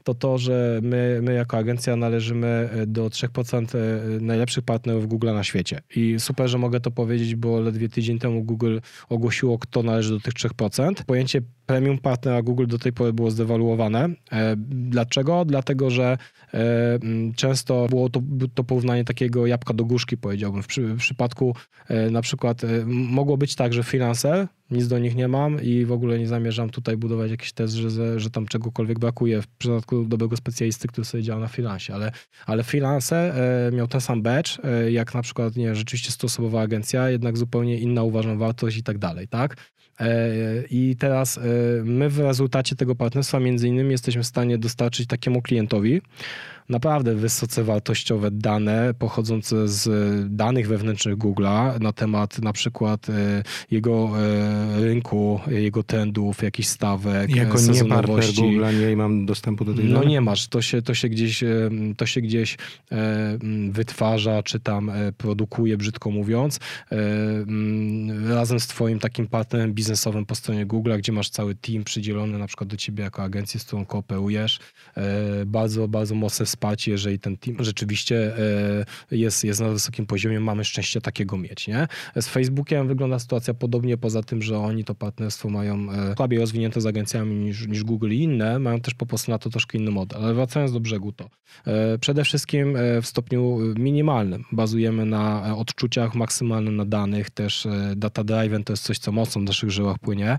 to to, że my, my jako agencja należymy y, do 3% y, najlepszych partnerów Google na świecie. I super, że mogę to powiedzieć, bo ledwie tydzień temu Google ogłosiło, kto należy do tych 3%. Pojęcie premium partnera Google do tej pory było zdewaluowane. E, Dlaczego? Dlatego, że e, często było to, to porównanie takiego jabłka do górzki, powiedziałbym. W, przy, w przypadku e, na przykład e, mogło być tak, że freelancer, nic do nich nie mam i w ogóle nie zamierzam tutaj budować jakiś test, że, że tam czegokolwiek brakuje w przypadku dobrego specjalisty, który sobie działa na freelancie, ale, ale freelancer e, miał ten sam badge, e, jak na przykład nie, rzeczywiście stosowa agencja, jednak zupełnie inna uważam wartość i tak dalej, tak? E, I teraz my w rezultacie tego partnerstwa między innymi jesteśmy w stanie dostarczyć takiemu klientowi naprawdę wysoce wartościowe dane pochodzące z danych wewnętrznych Google'a na temat na przykład e, jego e, rynku, jego trendów, jakichś stawek, Jako e, nie partner sezonowości. Google nie mam dostępu do tej No danych? nie masz, to się, to się gdzieś, e, to się gdzieś e, wytwarza, czy tam e, produkuje, brzydko mówiąc, e, razem z twoim takim partnerem biznesowym po stronie Google, gdzie masz cały team przydzielony na przykład do ciebie jako agencję, z którą kooperujesz. E, Bardzo, bardzo mocne wsparcie, jeżeli ten team rzeczywiście e, jest, jest na wysokim poziomie, mamy szczęście takiego mieć, nie? Z Facebookiem wygląda sytuacja podobnie, poza tym, że oni to partnerstwo mają e, słabiej rozwinięte z agencjami niż, niż Google i inne, mają też po prostu na to troszkę inny model. Ale wracając do brzegu to, e, przede wszystkim w stopniu minimalnym bazujemy na odczuciach, maksymalnym na danych, też data driven to jest coś, co mocno w naszych żyłach płynie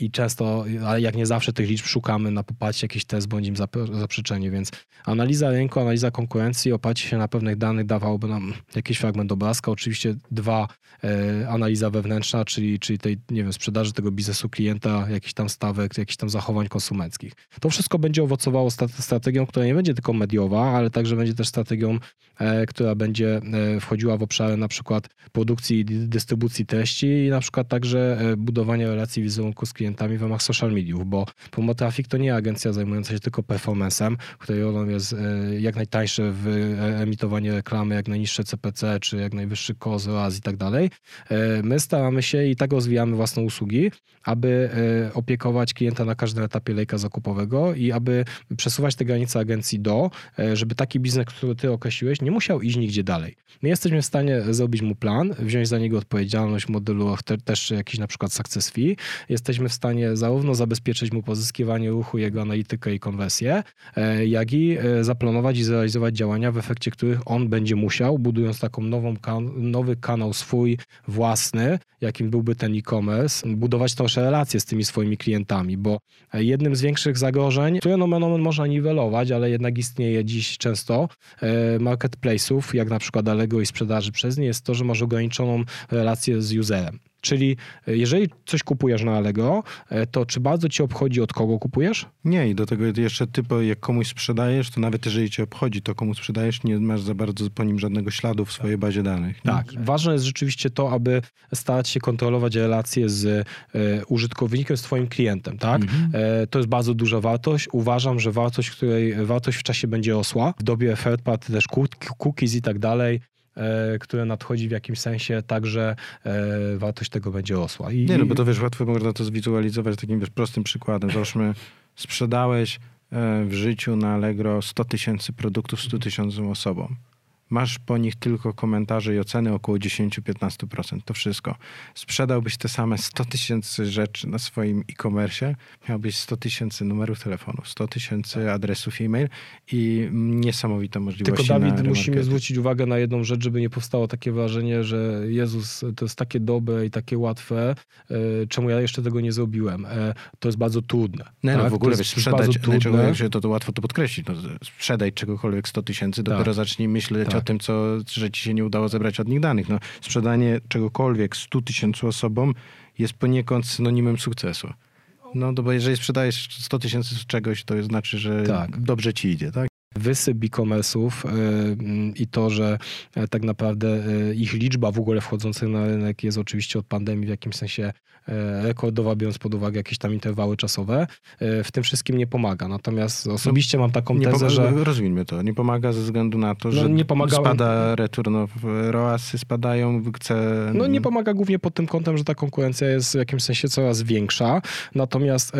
i często, ale jak nie zawsze tych liczb szukamy na popatrzcie jakiś test bądź im zap- zaprzeczenie, więc analiza rynku, analiza konkurencji, oparcie się na pewnych danych dawałoby nam jakiś fragment obrazka. Oczywiście dwa, e, analiza wewnętrzna, czyli, czyli tej nie wiem, sprzedaży tego biznesu klienta, jakichś tam stawek, jakichś tam zachowań konsumenckich. To wszystko będzie owocowało strategią, która nie będzie tylko mediowa, ale także będzie też strategią, e, która będzie e, wchodziła w obszary na przykład produkcji i dystrybucji treści i na przykład także e, budowania relacji wizerunku z klientami w ramach social mediów, bo Promo Traffic to nie agencja zajmująca się tylko performanceem, której rolą jest jak najtańsze w emitowanie reklamy, jak najniższe CPC, czy jak najwyższy COS, i tak dalej. My staramy się i tak rozwijamy własne usługi, aby opiekować klienta na każdym etapie lejka zakupowego i aby przesuwać te granice agencji do, żeby taki biznes, który ty określiłeś, nie musiał iść nigdzie dalej. My jesteśmy w stanie zrobić mu plan, wziąć za niego odpowiedzialność w modelu te, też jakiś na przykład success fee. Jesteśmy w stanie zarówno zabezpieczyć mu pozyskiwanie ruchu, jego analitykę i konwersję, e, jak i e, zaplanować i zrealizować działania, w efekcie których on będzie musiał, budując taką nową, nowy kanał swój własny, jakim byłby ten e-commerce, budować też relacje z tymi swoimi klientami, bo jednym z większych zagrożeń, które nomen można niwelować, ale jednak istnieje dziś często, e, marketplace'ów, jak na przykład Allegro i sprzedaży przez nie, jest to, że masz ograniczoną relację z userem. Czyli e, jeżeli coś kupujesz na Allegro, e, to czy bardzo ci obchodzi od kogo kupujesz? Nie i do tego jeszcze ty, jak komuś sprzedajesz, to nawet jeżeli cię obchodzi to komu sprzedajesz, nie masz za bardzo po nim żadnego śladu w swojej bazie danych. Tak. Ważne jest rzeczywiście to, aby starać się kontrolować relacje z e, użytkownikiem, z twoim klientem. Tak? Mhm. E, to jest bardzo duża wartość. Uważam, że wartość, której wartość w czasie będzie rosła. W dobie third party też cookies i tak dalej które nadchodzi w jakimś sensie, także e, wartość tego będzie rosła. I, nie, no bo to wiesz, łatwo można to zwizualizować takim wiesz, prostym przykładem. Załóżmy, sprzedałeś e, w życiu na Allegro 100 tysięcy produktów 100 tysiącom osobom masz po nich tylko komentarze i oceny około 10-15%. To wszystko. Sprzedałbyś te same 100 tysięcy rzeczy na swoim e-commerce, miałbyś 100 tysięcy numerów telefonów, 100 tysięcy adresów e-mail i niesamowite możliwości. Tylko Dawid, musimy zwrócić uwagę na jedną rzecz, żeby nie powstało takie wrażenie, że Jezus, to jest takie dobre i takie łatwe, e, czemu ja jeszcze tego nie zrobiłem. E, to jest bardzo trudne. Nie, no, tak? w ogóle wiesz, sprzedać, trudne. to, to łatwo to podkreślić. No, sprzedaj czegokolwiek 100 tysięcy, dopiero tak. zacznij myśleć tak. o tym, co, że ci się nie udało zebrać od nich danych. No, sprzedanie czegokolwiek 100 tysięcy osobom jest poniekąd synonimem sukcesu. No, bo jeżeli sprzedajesz 100 tysięcy czegoś, to znaczy, że tak. dobrze ci idzie, tak? Wysyp e-commerce'ów i to, że e, tak naprawdę e, ich liczba w ogóle wchodzących na rynek jest oczywiście od pandemii w jakimś sensie e, rekordowa, biorąc pod uwagę jakieś tam interwały czasowe, w tym wszystkim nie pomaga. Natomiast osobiście mam taką tezę, że... Rozumiem to. Nie pomaga ze względu na to, no, że nie pomaga... spada return of ROASy spadają, chce... No nie pomaga głównie pod tym kątem, że ta konkurencja jest w jakimś sensie coraz większa, natomiast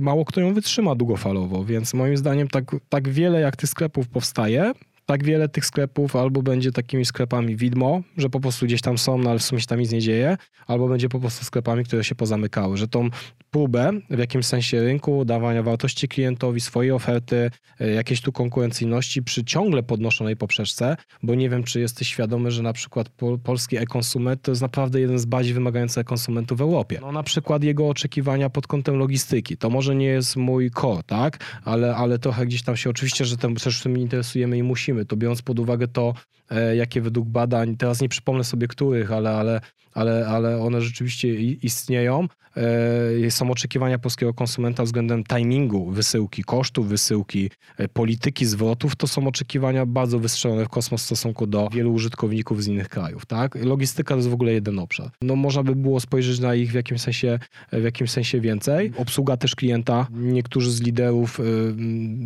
mało kto ją wytrzyma długofalowo, więc moim zdaniem tak, tak wiele jak tych sklepów powstaje, tak wiele tych sklepów albo będzie takimi sklepami widmo, że po prostu gdzieś tam są, no ale w sumie się tam nic nie dzieje, albo będzie po prostu sklepami, które się pozamykały, że tą próbę w jakimś sensie rynku, dawania wartości klientowi, swojej oferty, e, jakiejś tu konkurencyjności przy ciągle podnoszonej poprzeczce, bo nie wiem, czy jesteś świadomy, że na przykład polski e-konsument to jest naprawdę jeden z bardziej wymagających e-konsumentów w Europie. No na przykład jego oczekiwania pod kątem logistyki. To może nie jest mój core, tak? Ale, ale trochę gdzieś tam się oczywiście, że tym, też tym interesujemy i musimy. To biorąc pod uwagę to, e, jakie według badań, teraz nie przypomnę sobie których, ale, ale, ale, ale one rzeczywiście istnieją, E, są oczekiwania polskiego konsumenta względem timingu wysyłki, kosztów wysyłki, e, polityki zwrotów, to są oczekiwania bardzo wystrzelone w kosmos w stosunku do wielu użytkowników z innych krajów. Tak? Logistyka to jest w ogóle jeden obszar. No, można by było spojrzeć na ich w jakimś sensie, w jakimś sensie więcej. Obsługa też klienta. Niektórzy z liderów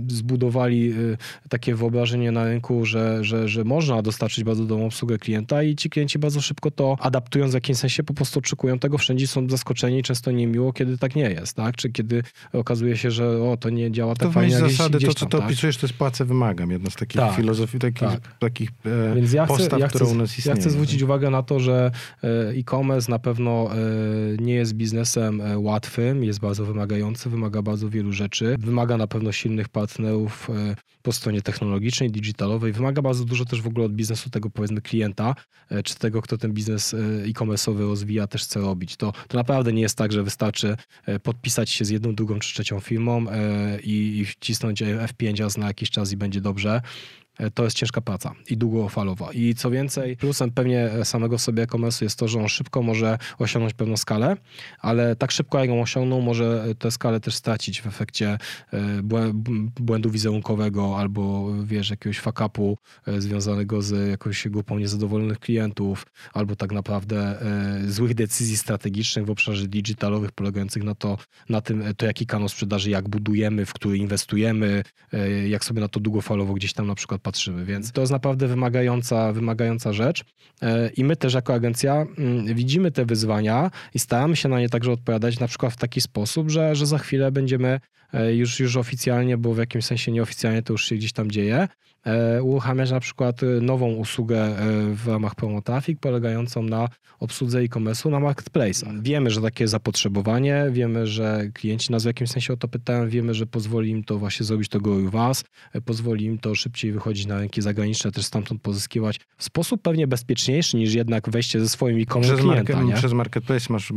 zbudowali takie wyobrażenie na rynku, że, że, że można dostarczyć bardzo dobrą obsługę klienta i ci klienci bardzo szybko to adaptując w jakimś sensie po prostu oczekują tego. Wszędzie są zaskoczeni często niemiło, kiedy tak nie jest, tak? Czy kiedy okazuje się, że o, to nie działa tak to fajnie, jak zasady, to, co to tak? opisujesz, to jest płacę wymagam. Jedna z takich tak, filozofii, takich, tak. takich e, Więc ja postaw, chcę, ja chcę, u nas istnieje. Ja chcę zwrócić uwagę na to, że e, e-commerce na pewno e, nie jest biznesem łatwym, jest bardzo wymagający, wymaga bardzo wielu rzeczy, wymaga na pewno silnych partnerów po stronie technologicznej, wymaga bardzo dużo też w ogóle od biznesu tego powiedzmy klienta, czy tego, kto ten biznes e-commerce'owy rozwija, też chce robić. To, to naprawdę nie jest tak, że wystarczy e, podpisać się z jedną, drugą czy trzecią firmą e, i wcisnąć F5 raz na jakiś czas i będzie dobrze. E, to jest ciężka praca i długofalowa. I co więcej, plusem pewnie samego sobie e-commerce jest to, że on szybko może osiągnąć pewną skalę, ale tak szybko jak ją osiągnął, może tę skalę też stracić w efekcie błędu wizerunkowego albo wiesz, jakiegoś fuck-upu związanego z jakąś grupą niezadowolonych klientów, albo tak naprawdę złych decyzji strategicznych w obszarze digitalowych polegających na to, na tym, to jaki kanał sprzedaży, jak budujemy, w który inwestujemy, e, jak sobie na to długofalowo gdzieś tam na przykład patrzymy. Więc to jest naprawdę wymagająca, wymagająca rzecz. E, I my też jako agencja mm, widzimy te wyzwania i staramy się na nie także odpowiadać na przykład w taki sposób, że, że za chwilę będziemy e, już, już oficjalnie, bo w jakimś sensie nieoficjalnie to już się gdzieś tam dzieje, uruchamiać na przykład nową usługę w ramach Promo Traffic polegającą na obsłudze e-commerce'u na marketplace'ach. Wiemy, że takie zapotrzebowanie, wiemy, że klienci nas w jakimś sensie o to pytają, wiemy, że pozwoli im to właśnie zrobić tego u was, pozwoli im to szybciej wychodzić na rynki zagraniczne, też stamtąd pozyskiwać w sposób pewnie bezpieczniejszy niż jednak wejście ze swoim e-commerce przez klienta. Market, przez marketplace masz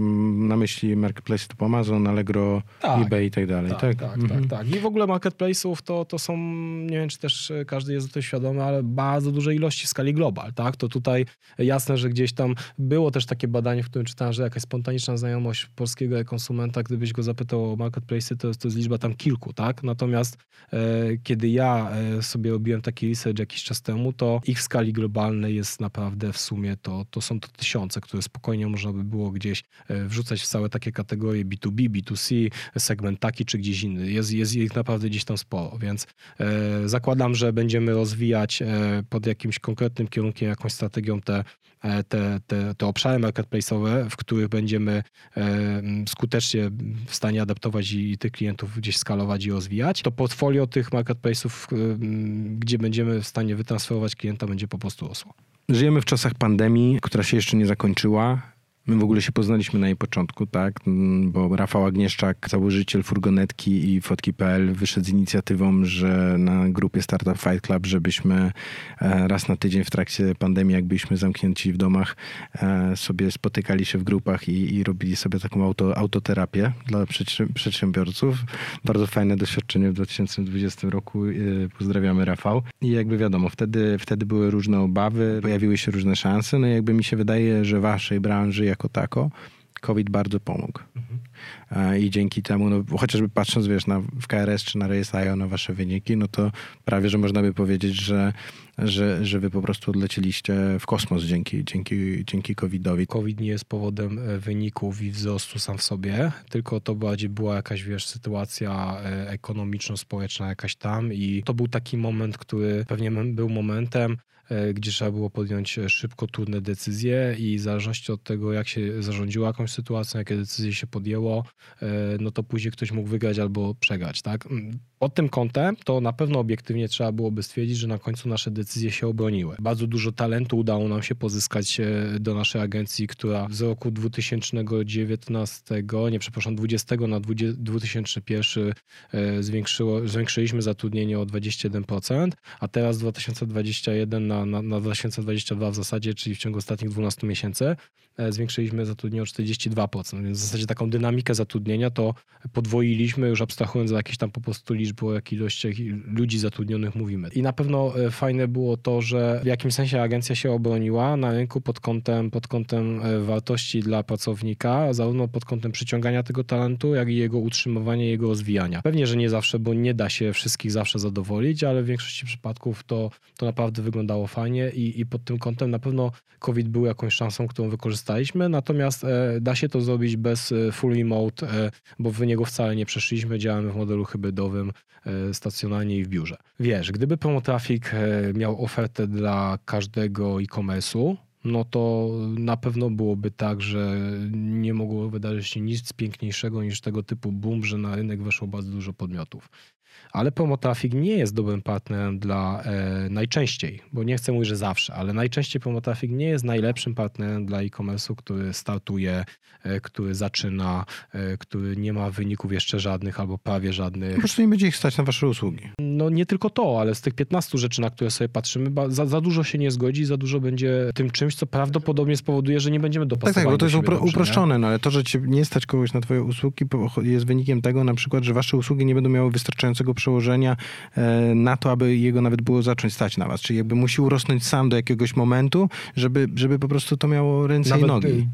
na myśli marketplace typu Amazon, Allegro, tak, eBay i tak dalej. Tak, tak, tak, mhm. tak, tak. I w ogóle marketplace'ów to, to są, nie wiem czy też każdy jest o tym świadomy, ale bardzo duże ilości w skali global, tak? To tutaj jasne, że gdzieś tam było też takie badanie, w którym czytałem, że jakaś spontaniczna znajomość polskiego konsumenta, gdybyś go zapytał o marketplace, to, to jest liczba tam kilku, tak? Natomiast e, kiedy ja e, sobie robiłem taki research jakiś czas temu, to ich w skali globalnej jest naprawdę w sumie to, to są to tysiące, które spokojnie można by było gdzieś e, wrzucać w całe takie kategorie B2B, B2C, segment taki czy gdzieś inny. Jest, jest ich naprawdę gdzieś tam sporo, więc e, zakładam, że będziemy rozwijać e, pod jakimś konkretnym kierunkiem, jakąś strategią te, e, te, te, te obszary marketplace'owe, w których będziemy e, skutecznie w stanie adaptować i, i tych klientów gdzieś skalować i rozwijać, to portfolio tych marketplace'ów, gdzie będziemy w stanie wytransferować klienta, będzie po prostu rosło. Żyjemy w czasach pandemii, która się jeszcze nie zakończyła. My w ogóle się poznaliśmy na jej początku, tak? Bo Rafał Agnieszczak, założyciel furgonetki i fotki.pl wyszedł z inicjatywą, że na grupie Startup Fight Club, żebyśmy e, raz na tydzień w trakcie pandemii, jak byliśmy zamknięci w domach, e, sobie spotykali się w grupach i, i robili sobie taką auto, autoterapię dla przedsiębiorców. Bardzo fajne doświadczenie w 2020 roku. E, pozdrawiamy Rafał. I jakby wiadomo, wtedy, wtedy były różne obawy, pojawiły się różne szanse. No i jakby mi się wydaje, że waszej branży, jak jako tako, COVID bardzo pomógł. Mhm. I dzięki temu, no, chociażby patrząc, wiesz, na, w KRS czy na RSIO, na wasze wyniki, no to prawie, że można by powiedzieć, że, że, że wy po prostu odlecieliście w kosmos dzięki, dzięki, dzięki COVID-owi. COVID nie jest powodem e, wyników i wzrostu sam w sobie, tylko to bardziej była jakaś, wiesz, sytuacja e, ekonomiczno-społeczna jakaś tam i to był taki moment, który pewnie był momentem, gdzie trzeba było podjąć e, szybko trudne decyzje i w zależności od tego, jak się zarządziło jakąś sytuacją, jakie decyzje się podjęło, e, no to później ktoś mógł wygrać albo przegrać, tak? Pod tym kątem to na pewno obiektywnie trzeba byłoby stwierdzić, że na końcu nasze decyzje się obroniły. Bardzo dużo talentu udało nam się pozyskać do naszej agencji, która z roku 2019, nie przepraszam, 20 na 2001 zwiększyło, zwiększyliśmy zatrudnienie o 21%, a teraz 2021 na na, na, 2022 w zasadzie, czyli w ciągu ostatnich 12 miesięcy, e, zwiększyliśmy zatrudnienie o 42%. Więc w zasadzie taką dynamikę zatrudnienia to podwoiliśmy, już abstrahując za jakieś tam po prostu liczby, o jakich ilościach ludzi zatrudnionych mówimy. I na pewno e, fajne było to, że w jakimś sensie agencja się obroniła na rynku pod kątem, pod kątem e, wartości dla pracownika, zarówno pod kątem przyciągania tego talentu, jak i jego utrzymywania, jego rozwijania. Pewnie, że nie zawsze, bo nie da się wszystkich zawsze zadowolić, ale w większości przypadków to, to naprawdę wyglądało fajnie i, i pod tym kątem na pewno COVID był jakąś szansą, którą wykorzystaliśmy, natomiast e, da się to zrobić bez e, full remote, e, bo w niego wcale nie przeszliśmy, działamy w modelu hybrydowym, e, stacjonarnie i w biurze. Wiesz, gdyby Promotraffic e, miał ofertę dla każdego e-commerce'u, no to na pewno byłoby tak, że nie mogło wydarzyć się nic piękniejszego niż tego typu boom, że na rynek weszło bardzo dużo podmiotów ale Promotraffic nie jest dobrym partnerem dla e, najczęściej, bo nie chcę mówić, że zawsze, ale najczęściej Promotraffic nie jest najlepszym partnerem dla e-commerce'u, który startuje, e, który zaczyna, e, który nie ma wyników jeszcze żadnych albo prawie żadnych. Po prostu nie będzie ich stać na wasze usługi. No nie tylko to, ale z tych 15 rzeczy, na które sobie patrzymy, za, za dużo się nie zgodzi, za dużo będzie tym czymś, co prawdopodobnie spowoduje, że nie będziemy dopasowani Tak, tak, bo to jest upro dobrze, uproszczone, no ale to, że cię nie stać kogoś na twoje usługi jest wynikiem tego na przykład, że wasze usługi nie będą miały wystarczająco znaczącego przełożenia e, na to, aby jego nawet było zacząć stać na was. Czyli jakby musi urosnąć sam do jakiegoś momentu, żeby, żeby po prostu to miało ręce Nawet, i nogi. y,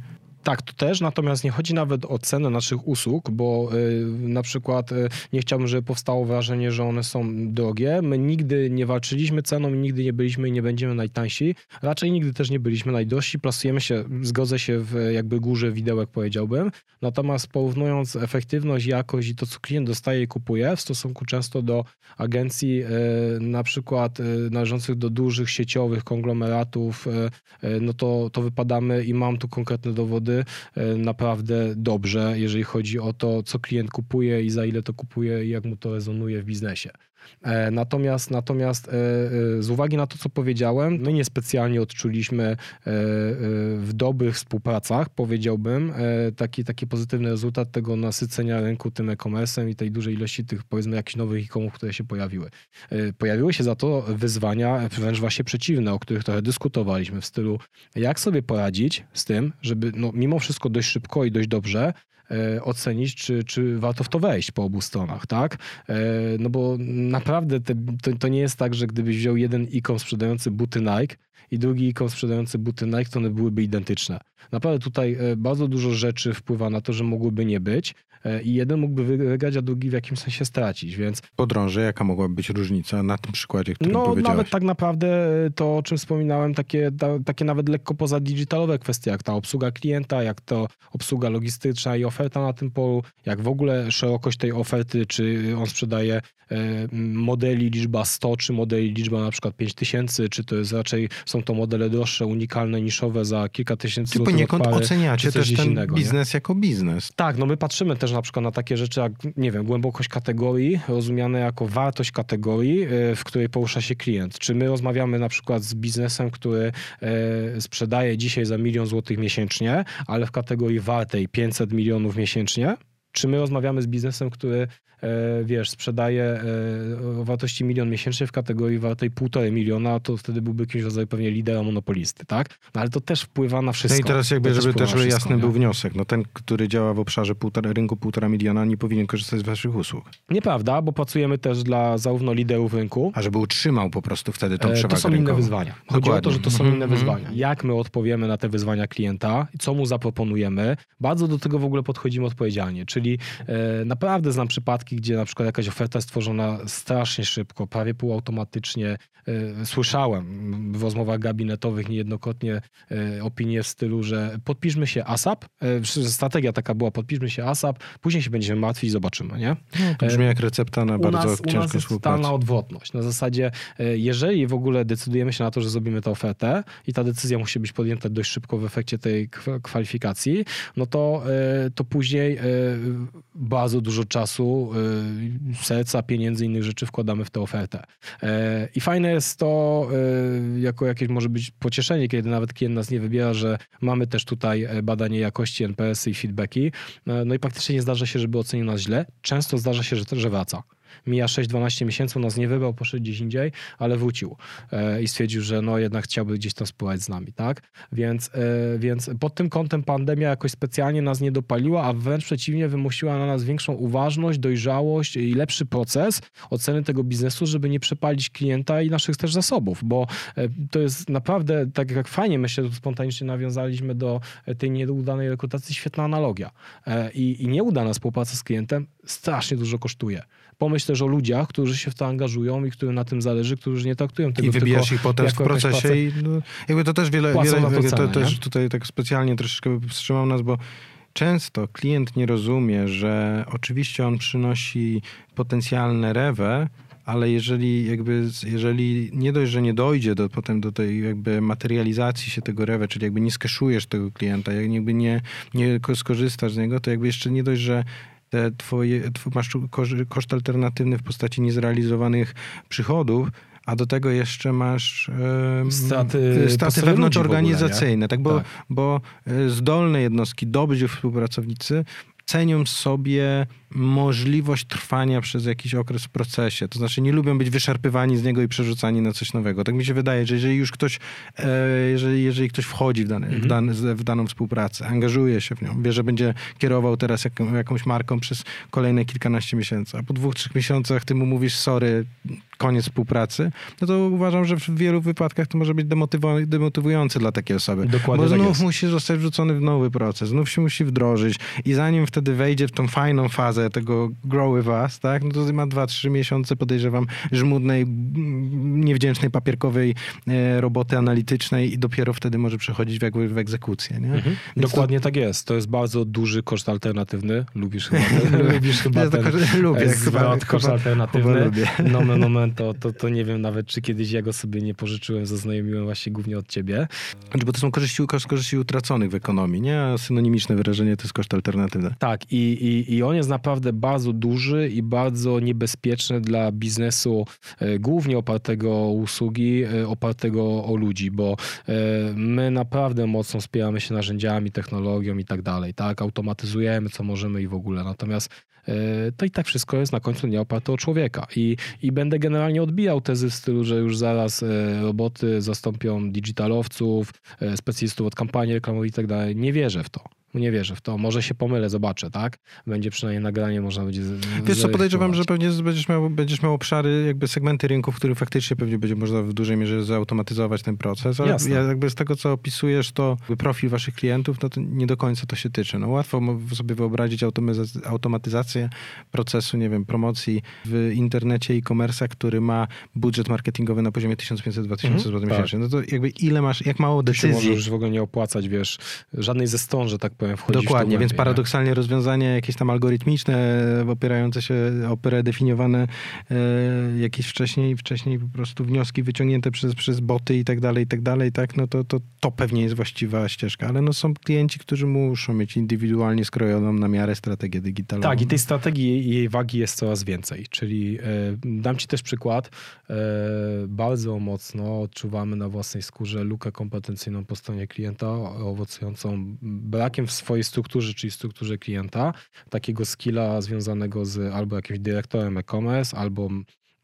Tak, to też, natomiast nie chodzi nawet o cenę naszych usług, bo y, na przykład y, nie chciałbym, żeby powstało wrażenie, że one są drogie. My nigdy nie walczyliśmy ceną nigdy nie byliśmy i nie będziemy najtańsi. Raczej nigdy też nie byliśmy najdrożsi. Plasujemy się, zgodzę się w jakby górze widełek powiedziałbym. Natomiast porównując efektywność, jakość i to, co klient dostaje i kupuje w stosunku często do agencji y, na przykład y, należących do dużych sieciowych konglomeratów, y, y, no to, to wypadamy i mam tu konkretne dowody e, naprawdę dobrze, jeżeli chodzi o to, co klient kupuje i za ile to kupuje i jak mu to rezonuje w biznesie. E, Natomiast, natomiast e, e, z uwagi na to, co powiedziałem, my niespecjalnie odczuliśmy w dobrych współpracach, powiedziałbym, taki, taki pozytywny rezultat tego nasycenia rynku tym e-commerce'em i tej dużej ilości tych, powiedzmy, jakichś nowych e-comów, które się pojawiły. Pojawiły się za to wyzwania wręcz właśnie przeciwne, o których trochę dyskutowaliśmy w stylu, jak sobie poradzić z tym, żeby no, mimo wszystko dość szybko i dość dobrze ocenić, czy, czy warto w to wejść po obu stronach, tak? E, No bo naprawdę te, to, to nie jest tak, że gdybyś wziął jeden ikon sprzedający buty Nike i drugi ikon sprzedający buty Nike, to one byłyby identyczne. Naprawdę tutaj e, bardzo dużo rzeczy wpływa na to, że mogłyby nie być e, i jeden mógłby wygrać, a drugi w jakimś sensie stracić, więc Podrążę, jaka mogłaby być różnica na tym przykładzie, którym no, powiedziałeś? nawet tak naprawdę to, o czym wspominałem, takie, ta, takie nawet lekko poza digitalowe kwestie, jak ta obsługa klienta, jak to obsługa logistyczna i oferta na tym polu, jak w ogóle szerokość tej oferty, czy on sprzedaje e, modeli liczba 100, czy modeli liczba na przykład 5000, czy to jest raczej, są to modele droższe, unikalne, niszowe za kilka tysięcy Czy złotych poniekąd oceniacie też ten innego, nie? biznes jako biznes. Tak, no my patrzymy też na przykład na takie rzeczy jak, nie wiem, głębokość kategorii, rozumiane jako wartość kategorii, e, w której porusza się klient. Czy my rozmawiamy na przykład z biznesem, który e, sprzedaje dzisiaj za milion złotych miesięcznie, ale w kategorii wartej 500 milionów miesięcznie? Czy my rozmawiamy z biznesem, który, wiesz, sprzedaje e, o wartości milion miesięcznie w kategorii wartej półtorej miliona, to wtedy byłby kimś w rodzaju pewnie lidera monopolisty, tak? No ale to też wpływa na wszystko. No i teraz jakby, To żeby też wszystko, jasny nie? był wniosek. No ten, który działa w obszarze półtora, rynku półtora miliona, nie powinien korzystać z waszych usług. Nieprawda, bo pracujemy też dla zarówno liderów rynku, A żeby utrzymał po prostu wtedy tą E, przewagę To są inne rynkową. wyzwania. Chodzi o Dokładnie. to, że to są Mhm, inne mhm. wyzwania. Jak my odpowiemy na te wyzwania klienta, co mu zaproponujemy, bardzo do tego w ogóle podchodzimy odpowiedzialnie. Czyli e, naprawdę znam przypadki, gdzie na przykład jakaś oferta jest tworzona strasznie szybko, prawie półautomatycznie. E, słyszałem w rozmowach gabinetowych niejednokrotnie e, opinie w stylu, że podpiszmy się ASAP. E, strategia taka była, podpiszmy się ASAP, później się będziemy martwić i zobaczymy, nie? To brzmi jak recepta na u bardzo nas, ciężką współpracę. totalna odwrotność. Na zasadzie, jeżeli w ogóle decydujemy się na to, że zrobimy tę ofertę i ta decyzja musi być podjęta dość szybko w efekcie tej kwa- kwalifikacji, no to, to później bardzo dużo czasu, serca, pieniędzy, innych rzeczy wkładamy w tę ofertę. E, I fajne jest to, e, jako jakieś może być pocieszenie, kiedy nawet klient nas nie wybiera, że mamy też tutaj e, badanie jakości NPS-y i feedbacki. E, No i praktycznie nie zdarza się, żeby ocenił nas źle. Często zdarza się, że, że wraca. Mija 6-12 miesięcy, nas nie wybrał, poszedł gdzieś indziej, ale wrócił e, i stwierdził, że no jednak chciałby gdzieś tam spływać z nami, tak? Więc, e, więc pod tym kątem pandemia jakoś specjalnie nas nie dopaliła, a wręcz przeciwnie wymusiła na nas większą uważność, dojrzałość i lepszy proces oceny tego biznesu, żeby nie przepalić klienta i naszych też zasobów, bo e, to jest naprawdę, tak jak fajnie myślę, tu spontanicznie nawiązaliśmy do tej nieudanej rekrutacji, świetna analogia. I, I nieudana współpraca z klientem strasznie dużo kosztuje. Pomyśl też o ludziach, którzy się w to angażują i którym na tym zależy, którzy nie traktują tego I wybijasz ich potem w procesie i no, jakby to też wiele, wiele to to, cenę, też nie? tutaj tak specjalnie troszeczkę wstrzymał nas, bo często klient nie rozumie, że oczywiście on przynosi potencjalne rewę, ale jeżeli jakby, jeżeli nie dość, że nie dojdzie do, potem do tej jakby materializacji się tego rewe, czyli jakby nie skeszujesz tego klienta, jak jakby nie, nie ko- skorzystasz z niego, to jakby jeszcze nie dość, że te twoje, tw- masz koszt alternatywny w postaci niezrealizowanych przychodów, a do tego jeszcze masz e, straty podstawy wewnątrzorganizacyjne, tak? Bo, Tak. bo e, zdolne jednostki, dobrzy współpracownicy cenią sobie możliwość trwania przez jakiś okres w procesie. To znaczy nie lubią być wyszarpywani z niego i przerzucani na coś nowego. Tak mi się wydaje, że jeżeli już ktoś, e, jeżeli, jeżeli ktoś wchodzi w, dane, w, dane, w daną współpracę, angażuje się w nią, wie, że będzie kierował teraz jaką, jakąś marką przez kolejne kilkanaście miesięcy, a po dwóch, trzech miesiącach ty mu mówisz sorry, koniec współpracy, no to uważam, że w wielu wypadkach to może być demotywu- demotywujące dla takiej osoby. Dokładnie Bo tak znów jest. musi zostać wrzucony w nowy proces, znów się musi wdrożyć i zanim wtedy wejdzie w tą fajną fazę tego grow with us, tak, no to ma 2-3 miesiące, podejrzewam, żmudnej, niewdzięcznej, papierkowej e, roboty analitycznej i dopiero wtedy może przechodzić w, jakby w egzekucję, nie? Mhm. Więc to- Dokładnie tak jest. To jest bardzo duży koszt alternatywny. Lubisz chyba ten, lubisz chyba Ja ten koszt- lubię, zwrot koszt alternatywny. chyba. Nomen omen, to, to, to nie wiem nawet, czy kiedyś ja go sobie nie pożyczyłem, zaznajomiłem właśnie głównie od ciebie. Znaczy, bo to są korzyści, koszt korzyści utraconych w ekonomii, nie? A synonimiczne wyrażenie to jest koszt alternatywny. Tak, i, i, i on jest naprawdę bardzo duży i bardzo niebezpieczny dla biznesu, e, głównie opartego o usługi, e, opartego o ludzi, bo e, my naprawdę mocno wspieramy się narzędziami, technologią i tak dalej, tak? Automatyzujemy, co możemy i w ogóle. Natomiast to i tak wszystko jest na końcu nie oparte o człowieka. I, I będę generalnie odbijał tezy w stylu, że już zaraz roboty zastąpią digitalowców, specjalistów od kampanii reklamowej i tak dalej. Nie wierzę w to. Nie wierzę w to. Może się pomylę, zobaczę, tak? Będzie przynajmniej nagranie, można będzie. Wiesz co, podejrzewam, że pewnie będziesz miał, będziesz miał obszary, jakby segmenty rynku, w których faktycznie pewnie będzie można w dużej mierze zautomatyzować ten proces, ale Jasne. ja jakby z tego, co opisujesz, to profil waszych klientów, no to nie do końca to się tyczy. No łatwo sobie wyobrazić automatyz- automatyzację procesu, nie wiem, promocji w internecie e-commerce, który ma budżet marketingowy na poziomie 1500-2000 Mhm, zł tak. miesięcznie. No to jakby ile masz, jak mało To się może decyzji już w ogóle nie opłacać, wiesz, żadnej ze że tak powiem, wchodzisz w to Dokładnie, więc nie? paradoksalnie rozwiązania jakieś tam algorytmiczne, opierające się o predefiniowane e, jakieś wcześniej, wcześniej po prostu wnioski wyciągnięte przez, przez boty i tak dalej, i tak dalej, tak, no to, to, to pewnie jest właściwa ścieżka, ale no są klienci, którzy muszą mieć indywidualnie skrojoną na miarę strategię digitalową. Tak, i tej strategii i jej wagi jest coraz więcej. Czyli e, dam ci też przykład. E, bardzo mocno odczuwamy na własnej skórze lukę kompetencyjną po stronie klienta, owocującą brakiem w swojej strukturze, czyli strukturze klienta, takiego skilla związanego z albo jakimś dyrektorem e-commerce, albo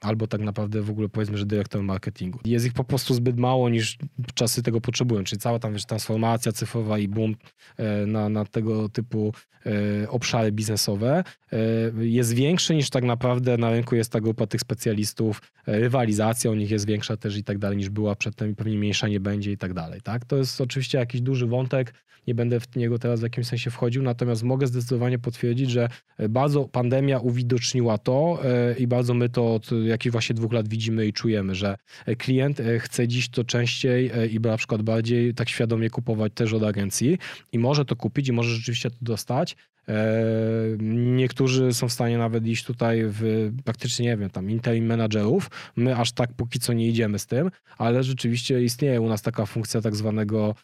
albo tak naprawdę w ogóle powiedzmy, że dyrektorem marketingu. Jest ich po prostu zbyt mało niż czasy tego potrzebują, czyli cała tam wiesz, transformacja cyfrowa i boom e, na, na tego typu e, obszary biznesowe e, jest większy niż tak naprawdę na rynku jest ta grupa tych specjalistów, rywalizacja u nich jest większa też i tak dalej niż była przedtem i pewnie mniejsza nie będzie i tak dalej. Tak? To jest oczywiście jakiś duży wątek, nie będę w niego teraz w jakimś sensie wchodził, natomiast mogę zdecydowanie potwierdzić, że bardzo pandemia uwidoczniła to i bardzo my to od jakichś właśnie dwóch lat widzimy i czujemy, że e, klient e, chce dziś to częściej e, i na przykład bardziej tak świadomie kupować też od agencji i może to kupić i może rzeczywiście to dostać. Niektórzy są w stanie nawet iść tutaj w praktycznie, nie wiem, tam interim. My aż tak póki co nie idziemy z tym, ale rzeczywiście istnieje u nas taka funkcja tak zwanego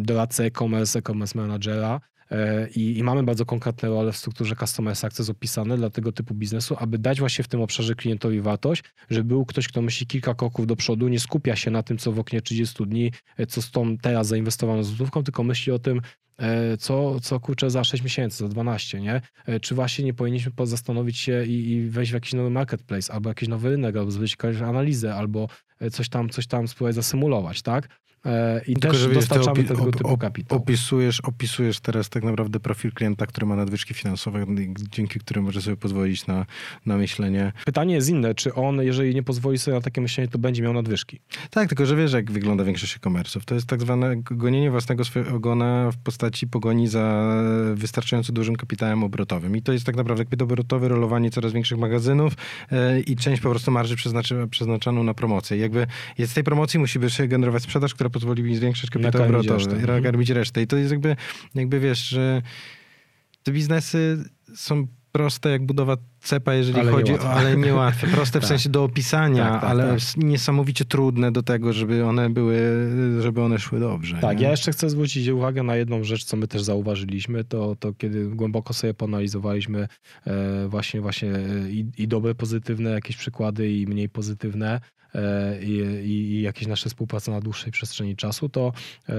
doradcy e-commerce, e-commerce managera. E, I, I mamy bardzo konkretne role w strukturze Customer Success opisane dla tego typu biznesu, aby dać właśnie w tym obszarze klientowi wartość, żeby był ktoś, kto myśli kilka kroków do przodu, nie skupia się na tym, co w oknie 30 dni, e, co z tą teraz zainwestowaną złotówką, tylko myśli o tym, e, co, co kurczę za 6 miesięcy, za 12, nie? Czy właśnie nie powinniśmy po- zastanowić się i, i wejść w jakiś nowy marketplace, albo jakiś nowy rynek, albo zrobić jakąś analizę, albo coś tam, coś tam spróbować zasymulować, tak? E, I Tylko, też dostarczamy opi- tego op- typu kapitał. Opisujesz, opisujesz teraz tak naprawdę profil klienta, który ma nadwyżki finansowe, dzięki którym może sobie pozwolić na, na myślenie. Pytanie jest inne, czy on, jeżeli nie pozwoli sobie na takie myślenie, to będzie miał nadwyżki. Tak, tylko że wiesz, jak wygląda większość e-commerce'ów. To jest tak zwane gonienie własnego swojego ogona w postaci pogoni za wystarczająco dużym kapitałem obrotowym. I to jest tak naprawdę kapitał obrotowy, rolowanie coraz większych magazynów e, i część po prostu marży przeznaczaną na promocję. Jakby z tej promocji musi być generować sprzedaż, która pozwoli mi zwiększyć kapitał Nakarmić obrotowy i Mhm. nakarmić resztę. I to jest jakby, jakby wiesz, że te biznesy są proste jak budowa cepa, jeżeli Ale chodzi o, ale niełatwe, proste w Tak. sensie do opisania, Tak, tak, ale tak. niesamowicie trudne do tego, żeby one były, żeby one szły dobrze. Tak, nie? ja jeszcze chcę zwrócić uwagę na jedną rzecz, co my też zauważyliśmy, to, to kiedy głęboko sobie poanalizowaliśmy e, właśnie, właśnie e, i, i dobre, pozytywne jakieś przykłady i mniej pozytywne e, i, i, jakieś nasze współprace na dłuższej przestrzeni czasu, to e,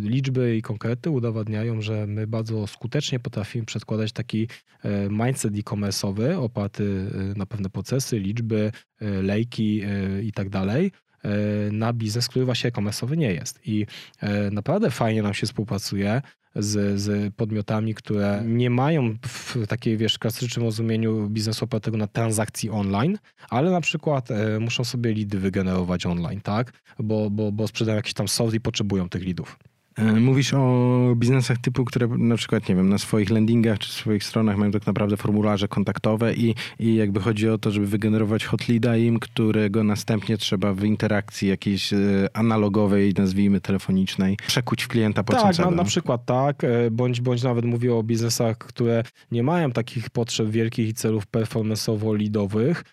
liczby i konkrety udowadniają, że my bardzo skutecznie potrafimy przedkładać taki mindset e-commerce'owy oparty e, na pewne procesy, liczby, e, lejki e, i tak dalej, na biznes, który właśnie e-commerce'owy nie jest. I naprawdę fajnie nam się współpracuje z, z podmiotami, które nie mają w takiej, wiesz, klasycznym rozumieniu biznesu opartego na transakcji online, ale na przykład muszą sobie lidy wygenerować online, tak? Bo, bo, bo sprzedają jakiś tam soft i potrzebują tych lidów. E, Mówisz o biznesach typu, które na przykład, nie wiem, na swoich landingach czy swoich stronach mają tak naprawdę formularze kontaktowe i, i jakby chodzi o to, żeby wygenerować hot leada im, którego następnie trzeba w interakcji jakiejś e, analogowej, nazwijmy telefonicznej, przekuć w klienta po Tak, na, na przykład tak, e, bądź, bądź nawet mówię o biznesach, które nie mają takich potrzeb wielkich i celów performanceowo-lidowych,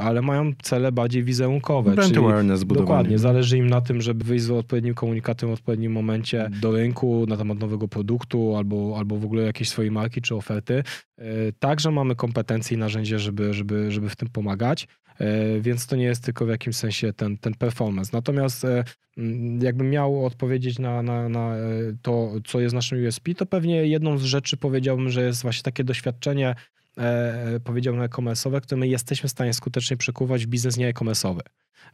ale mają cele bardziej wizerunkowe. Brand czyli awareness zbudowany. Dokładnie, zależy im na tym, żeby wyjść z odpowiednim komunikatem w odpowiednim momencie do rynku na temat nowego produktu albo, albo w ogóle jakiejś swojej marki czy oferty. E, Także mamy kompetencje i narzędzie, żeby, żeby, żeby w tym pomagać, E, więc to nie jest tylko w jakimś sensie ten, ten performance. Natomiast e, jakbym miał odpowiedzieć na, na, na e, to, co jest naszym USP, to pewnie jedną z rzeczy powiedziałbym, że jest właśnie takie doświadczenie e, powiedziałbym e-commerce'owe, które my jesteśmy w stanie skutecznie przekuwać w biznes nie e-commerce'owy.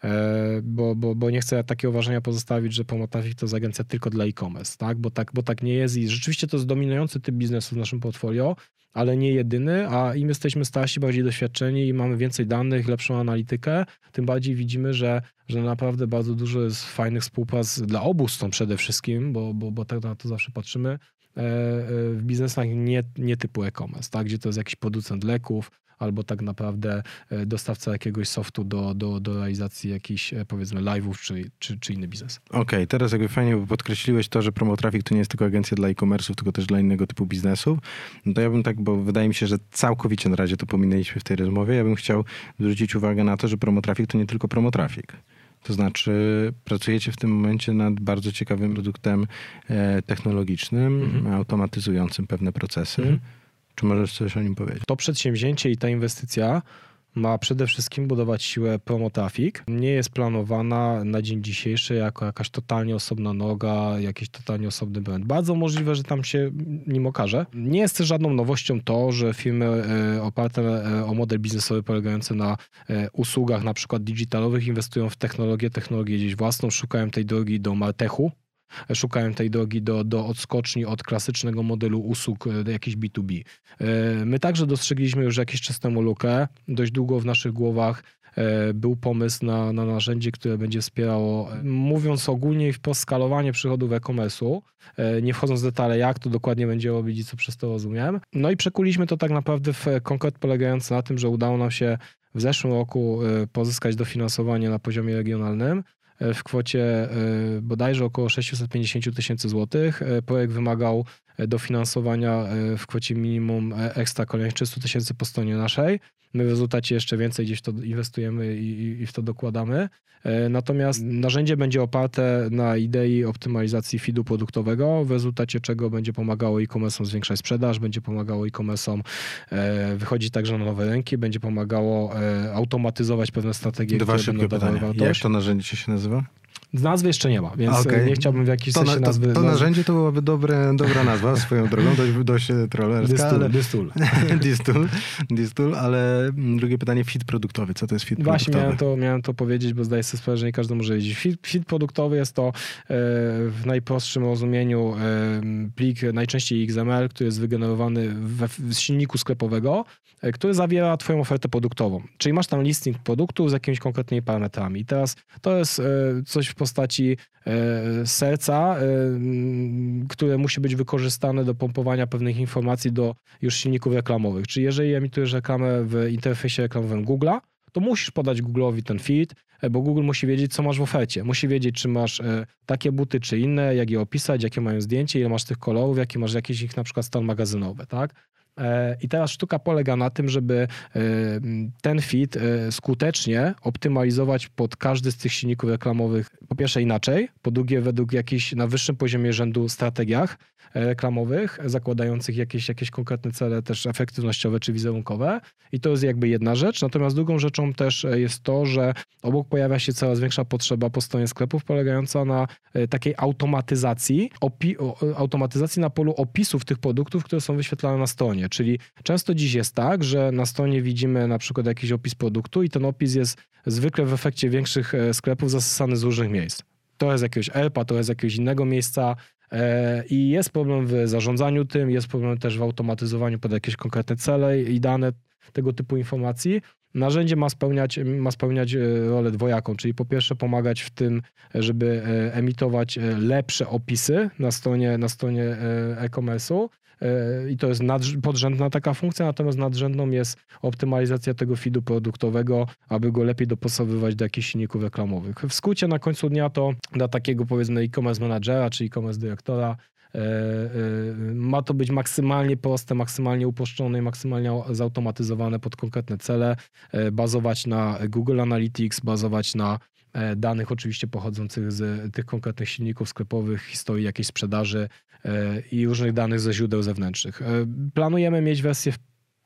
E, Bo, bo, bo nie chcę takiego uważania pozostawić, że Pomotrafik to jest agencja tylko dla e-commerce, tak? Bo, tak? bo tak nie jest i rzeczywiście to jest dominujący typ biznesu w naszym portfolio, ale nie jedyny, a im jesteśmy starsi, bardziej doświadczeni i mamy więcej danych, lepszą analitykę, tym bardziej widzimy, że, że naprawdę bardzo dużo jest fajnych współprac dla obu stron przede wszystkim, bo, bo, bo tak na to zawsze patrzymy, w biznesach nie, nie typu e-commerce, tak? gdzie to jest jakiś producent leków, albo tak naprawdę e, dostawca jakiegoś softu do, do, do realizacji jakichś e, powiedzmy live'ów czy, czy, czy inny biznes. Okej, teraz jakby fajnie podkreśliłeś to, że Promotraffic to nie jest tylko agencja dla e-commerce'ów, tylko też dla innego typu biznesów. No to ja bym tak, bo wydaje mi się, że całkowicie na razie to pominęliśmy w tej rozmowie, ja bym chciał zwrócić uwagę na to, że Promotraffic to nie tylko Promotraffic. To znaczy, pracujecie w tym momencie nad bardzo ciekawym produktem e, technologicznym, Mhm. automatyzującym pewne procesy. Mhm. Czy możesz coś o nim powiedzieć? To przedsięwzięcie i ta inwestycja ma przede wszystkim budować siłę Promotrafik. Nie jest planowana na dzień dzisiejszy jako jakaś totalnie osobna noga, jakiś totalnie osobny brand. Bardzo możliwe, że tam się nim okaże. Nie jest też żadną nowością to, że firmy e, oparte e, o model biznesowy polegający na e, usługach na przykład digitalowych inwestują w technologię, technologię gdzieś własną, szukają tej drogi do Martechu, szukają tej drogi do, do odskoczni od klasycznego modelu usług e, jakiś B2B. E, My także dostrzegliśmy już jakiś czas temu lukę. Dość długo w naszych głowach e, był pomysł na, na narzędzie, które będzie wspierało, mówiąc ogólnie wprost, skalowanie przychodów e-commerce'u, nie wchodząc w detale, jak to dokładnie będzie robić i co przez to rozumiem. No i przekuliśmy to tak naprawdę w konkret polegający na tym, że udało nam się w zeszłym roku pozyskać dofinansowanie na poziomie regionalnym w kwocie e, bodajże około 650 tysięcy złotych. E, Projekt wymagał dofinansowania e, w kwocie minimum e, ekstra kolejnych 300 tysięcy po stronie naszej. My w rezultacie jeszcze więcej gdzieś w to inwestujemy i, i- w to dokładamy. E, Natomiast narzędzie będzie oparte na idei optymalizacji feedu produktowego, w rezultacie czego będzie pomagało e-commerce'om zwiększać sprzedaż, będzie pomagało e-commerce'om wychodzić także na nowe rynki, będzie pomagało automatyzować pewne strategie, Dwa które szybkie pytania. Jak to narzędzie się nazywa? Nazwy jeszcze nie ma, więc A, okej. nie chciałbym w jakiś To, sensie na, nazwy... to, narzędzie to byłaby dobre, dobra nazwa swoją drogą, dość, dość trollerska, Dystul, ale... Distul, Distul, ale mm, drugie pytanie, fit produktowy. Co to jest fit Właśnie produktowy? miałem to, miałem to powiedzieć, bo zdaję sobie sprawę, że nie każdy może wiedzieć. Feed, feed produktowy jest to e, w najprostszym rozumieniu e, plik, najczęściej XML, który jest wygenerowany we, z silniku sklepowego, e, który zawiera twoją ofertę produktową. Czyli masz tam listing produktów z jakimiś konkretnymi parametrami. I teraz to jest e, coś w postaci e, serca, e, które musi być wykorzystane do pompowania pewnych informacji do już silników reklamowych. Czyli jeżeli emitujesz reklamę w interfejsie reklamowym Google'a, to musisz podać Google'owi ten feed, e, bo Google musi wiedzieć, co masz w ofercie. Musi wiedzieć, czy masz takie buty, czy inne, jak je opisać, jakie mają zdjęcie, ile masz tych kolorów, jakie masz jakieś ich na przykład stan magazynowy, tak? E, I teraz sztuka polega na tym, żeby e, ten feed e, skutecznie optymalizować pod każdy z tych silników reklamowych. Po pierwsze inaczej, po drugie według jakichś na wyższym poziomie rzędu strategiach reklamowych, zakładających jakieś, jakieś konkretne cele też efektywnościowe czy wizerunkowe. I to jest jakby jedna rzecz. Natomiast drugą rzeczą też jest to, że obok pojawia się coraz większa potrzeba po stronie sklepów polegająca na takiej automatyzacji, automatyzacji na polu opisów tych produktów, które są wyświetlane na stronie. Czyli często dziś jest tak, że na stronie widzimy na przykład jakiś opis produktu i ten opis jest zwykle w efekcie większych e, sklepów zasysany z różnych miejsc. To jest jakiegoś ELPA, to jest jakiegoś innego miejsca e, i jest problem w zarządzaniu tym, jest problem też w automatyzowaniu pod jakieś konkretne cele i dane tego typu informacji. Narzędzie ma spełniać, ma spełniać e, rolę dwojaką, czyli po pierwsze pomagać w tym, żeby emitować lepsze opisy na stronie, na stronie e-commerce'u, i to jest podrzędna taka funkcja, natomiast nadrzędną jest optymalizacja tego feedu produktowego, aby go lepiej dopasowywać do jakichś silników reklamowych. W skrócie na końcu dnia to dla takiego powiedzmy e-commerce managera czy e-commerce dyrektora e, e, ma to być maksymalnie proste, maksymalnie uproszczone i maksymalnie zautomatyzowane pod konkretne cele, e, bazować na Google Analytics, bazować na danych oczywiście pochodzących z tych konkretnych silników sklepowych, historii jakiejś sprzedaży, i różnych danych ze źródeł zewnętrznych. E, planujemy mieć wersję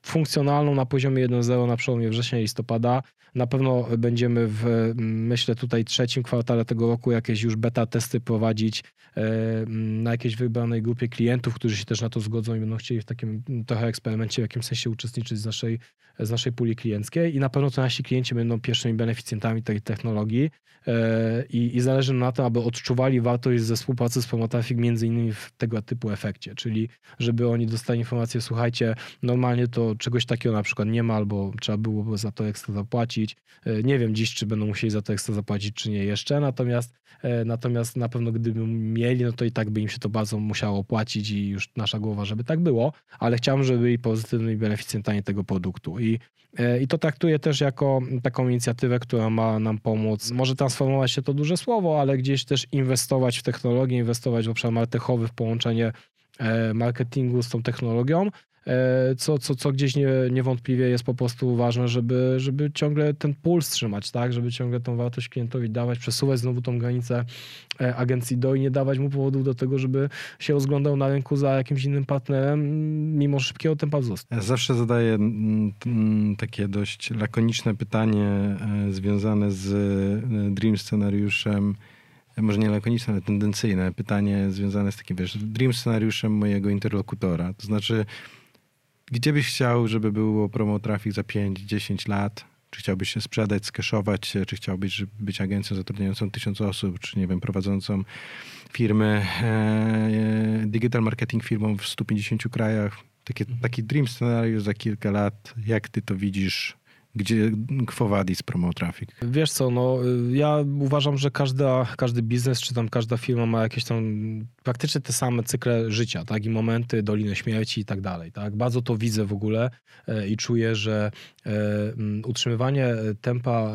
funkcjonalną na poziomie 1.0 na przełomie września i listopada. Na pewno będziemy w, myślę tutaj trzecim kwartale tego roku jakieś już beta testy prowadzić e, na jakiejś wybranej grupie klientów, którzy się też na to zgodzą i będą chcieli w takim trochę eksperymencie w jakimś sensie uczestniczyć z naszej, z naszej puli klienckiej i na pewno to nasi klienci będą pierwszymi beneficjentami tej technologii e, i, i zależy na tym, aby odczuwali wartość ze współpracy z Promotraffic między innymi w tego typu efekcie, czyli żeby oni dostali informację, słuchajcie, normalnie to czegoś takiego na przykład nie ma albo trzeba byłoby za to ekstra zapłacić. E, nie wiem dziś, czy będą musieli za to ekstra zapłacić, czy nie jeszcze, natomiast, e, natomiast na pewno gdyby mieli, no to i tak by im się to bardzo musiało opłacić i już nasza głowa, żeby tak było, ale chciałbym, żeby byli pozytywnymi beneficjentami tego produktu i e, i to traktuję też jako taką inicjatywę, która ma nam pomóc. Może transformować się to duże słowo, ale gdzieś też inwestować w technologię, inwestować w obszar martechowy, w połączenie marketingu z tą technologią, E, co, co, co gdzieś nie, niewątpliwie jest po prostu ważne, żeby, żeby ciągle ten puls trzymać, tak? Żeby ciągle tą wartość klientowi dawać, przesuwać znowu tą granicę e, agencji do i nie dawać mu powodów do tego, żeby się rozglądał na rynku za jakimś innym partnerem, mimo szybkiego tempa wzrostu. Ja zawsze zadaję mm, mm, takie dość lakoniczne pytanie e, związane z Dream scenariuszem może nie lakoniczne, ale tendencyjne pytanie związane z takim, wiesz, dream scenariuszem mojego interlokutora. To znaczy, gdzie byś chciał, żeby było promo trafik za 5-10 lat? Czy chciałbyś się sprzedać, skeszować czy chciałbyś być agencją zatrudniającą tysiąc osób, czy nie wiem, prowadzącą firmy, e, digital marketing firmą w 150 krajach? Taki, taki dream scenariusz za kilka lat. Jak ty to widzisz? Gdzie Quo Vadis Promo Traffic? Wiesz co, no ja uważam, że każda, każdy biznes, czy tam każda firma ma jakieś tam praktycznie te same cykle życia, tak, i momenty, doliny śmierci i tak dalej, tak. Bardzo to widzę w ogóle e, i czuję, że e, utrzymywanie tempa, e,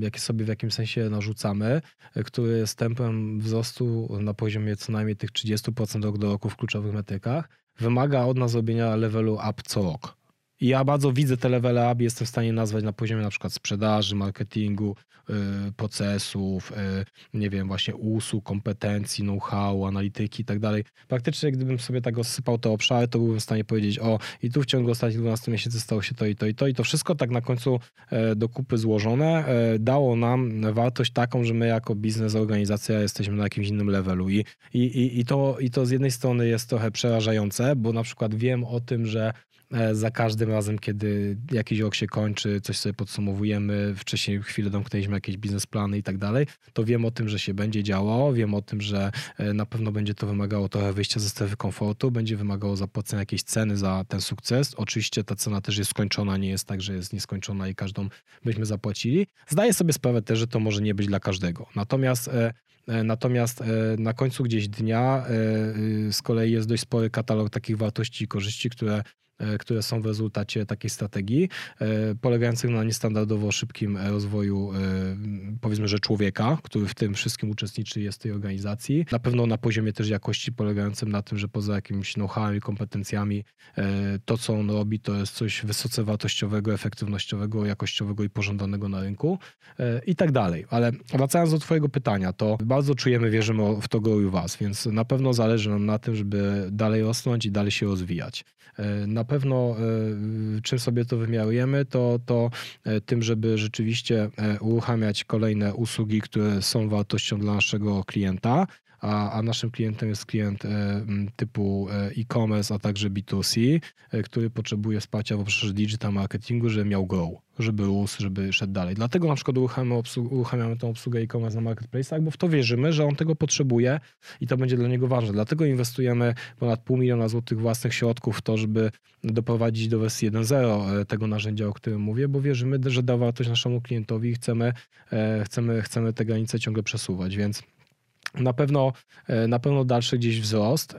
jakie sobie w jakimś sensie narzucamy, który jest tempem wzrostu na poziomie co najmniej tych 30% rok do roku w kluczowych metrykach, wymaga od nas zrobienia levelu up co rok. Ja bardzo widzę te levele up, jestem w stanie nazwać na poziomie na przykład sprzedaży, marketingu, yy, procesów, yy, nie wiem, właśnie usług, kompetencji, know-how, analityki i tak dalej. Praktycznie gdybym sobie tak rozsypał te obszary, to byłbym w stanie powiedzieć, o i tu w ciągu ostatnich 12 miesięcy stało się to i to i to i to wszystko tak na końcu yy, do kupy złożone dało nam wartość taką, że my jako biznes, organizacja jesteśmy na jakimś innym levelu i, i, i, i, to, i to z jednej strony jest trochę przerażające, bo na przykład wiem o tym, że E, za każdym razem, kiedy jakiś rok się kończy, coś sobie podsumowujemy, wcześniej chwilę domknęliśmy jakieś biznesplany i tak dalej, to wiem o tym, że się będzie działo, wiem o tym, że e, na pewno będzie to wymagało trochę wyjścia ze strefy komfortu, będzie wymagało zapłacenia jakiejś ceny za ten sukces. Oczywiście ta cena też jest skończona, nie jest tak, że jest nieskończona i każdą byśmy zapłacili. Zdaję sobie sprawę też, że to może nie być dla każdego. Natomiast e, Natomiast na końcu gdzieś dnia z kolei jest dość spory katalog takich wartości i korzyści, które e, które są w rezultacie takiej strategii, e, polegających na niestandardowo szybkim e, rozwoju, e, powiedzmy, że człowieka, który w tym wszystkim uczestniczy, jest tej organizacji. Na pewno na poziomie też jakości, polegającym na tym, że poza jakimiś know-howem i kompetencjami, e, to co on robi, to jest coś wysoce wartościowego, efektywnościowego, jakościowego i pożądanego na rynku e, i tak dalej. Ale wracając do Twojego pytania, to bardzo czujemy, wierzymy w to go i Was, więc na pewno zależy nam na tym, żeby dalej rosnąć i dalej się rozwijać. E, Na pewno e, czym sobie to wymiarujemy, to, to e, tym, żeby rzeczywiście uruchamiać kolejne usługi, które są wartością dla naszego klienta, a, a naszym klientem jest klient e, typu e, e-commerce, a także B2C, e, który potrzebuje wsparcia w obszarze digital marketingu, żeby miał grow, żeby rósł, żeby szedł dalej. Dlatego na przykład uruchamiamy, obsłu- uruchamiamy tą obsługę e-commerce na marketplace'ach, bo w to wierzymy, że on tego potrzebuje i to będzie dla niego ważne. Dlatego inwestujemy ponad pół miliona złotych własnych środków w to, żeby doprowadzić do wersji 1.0 e, tego narzędzia, o którym mówię, bo wierzymy, że da wartość naszemu klientowi i chcemy, chcemy, chcemy te granice ciągle przesuwać, więc na pewno, e, na pewno dalszy gdzieś wzrost, e,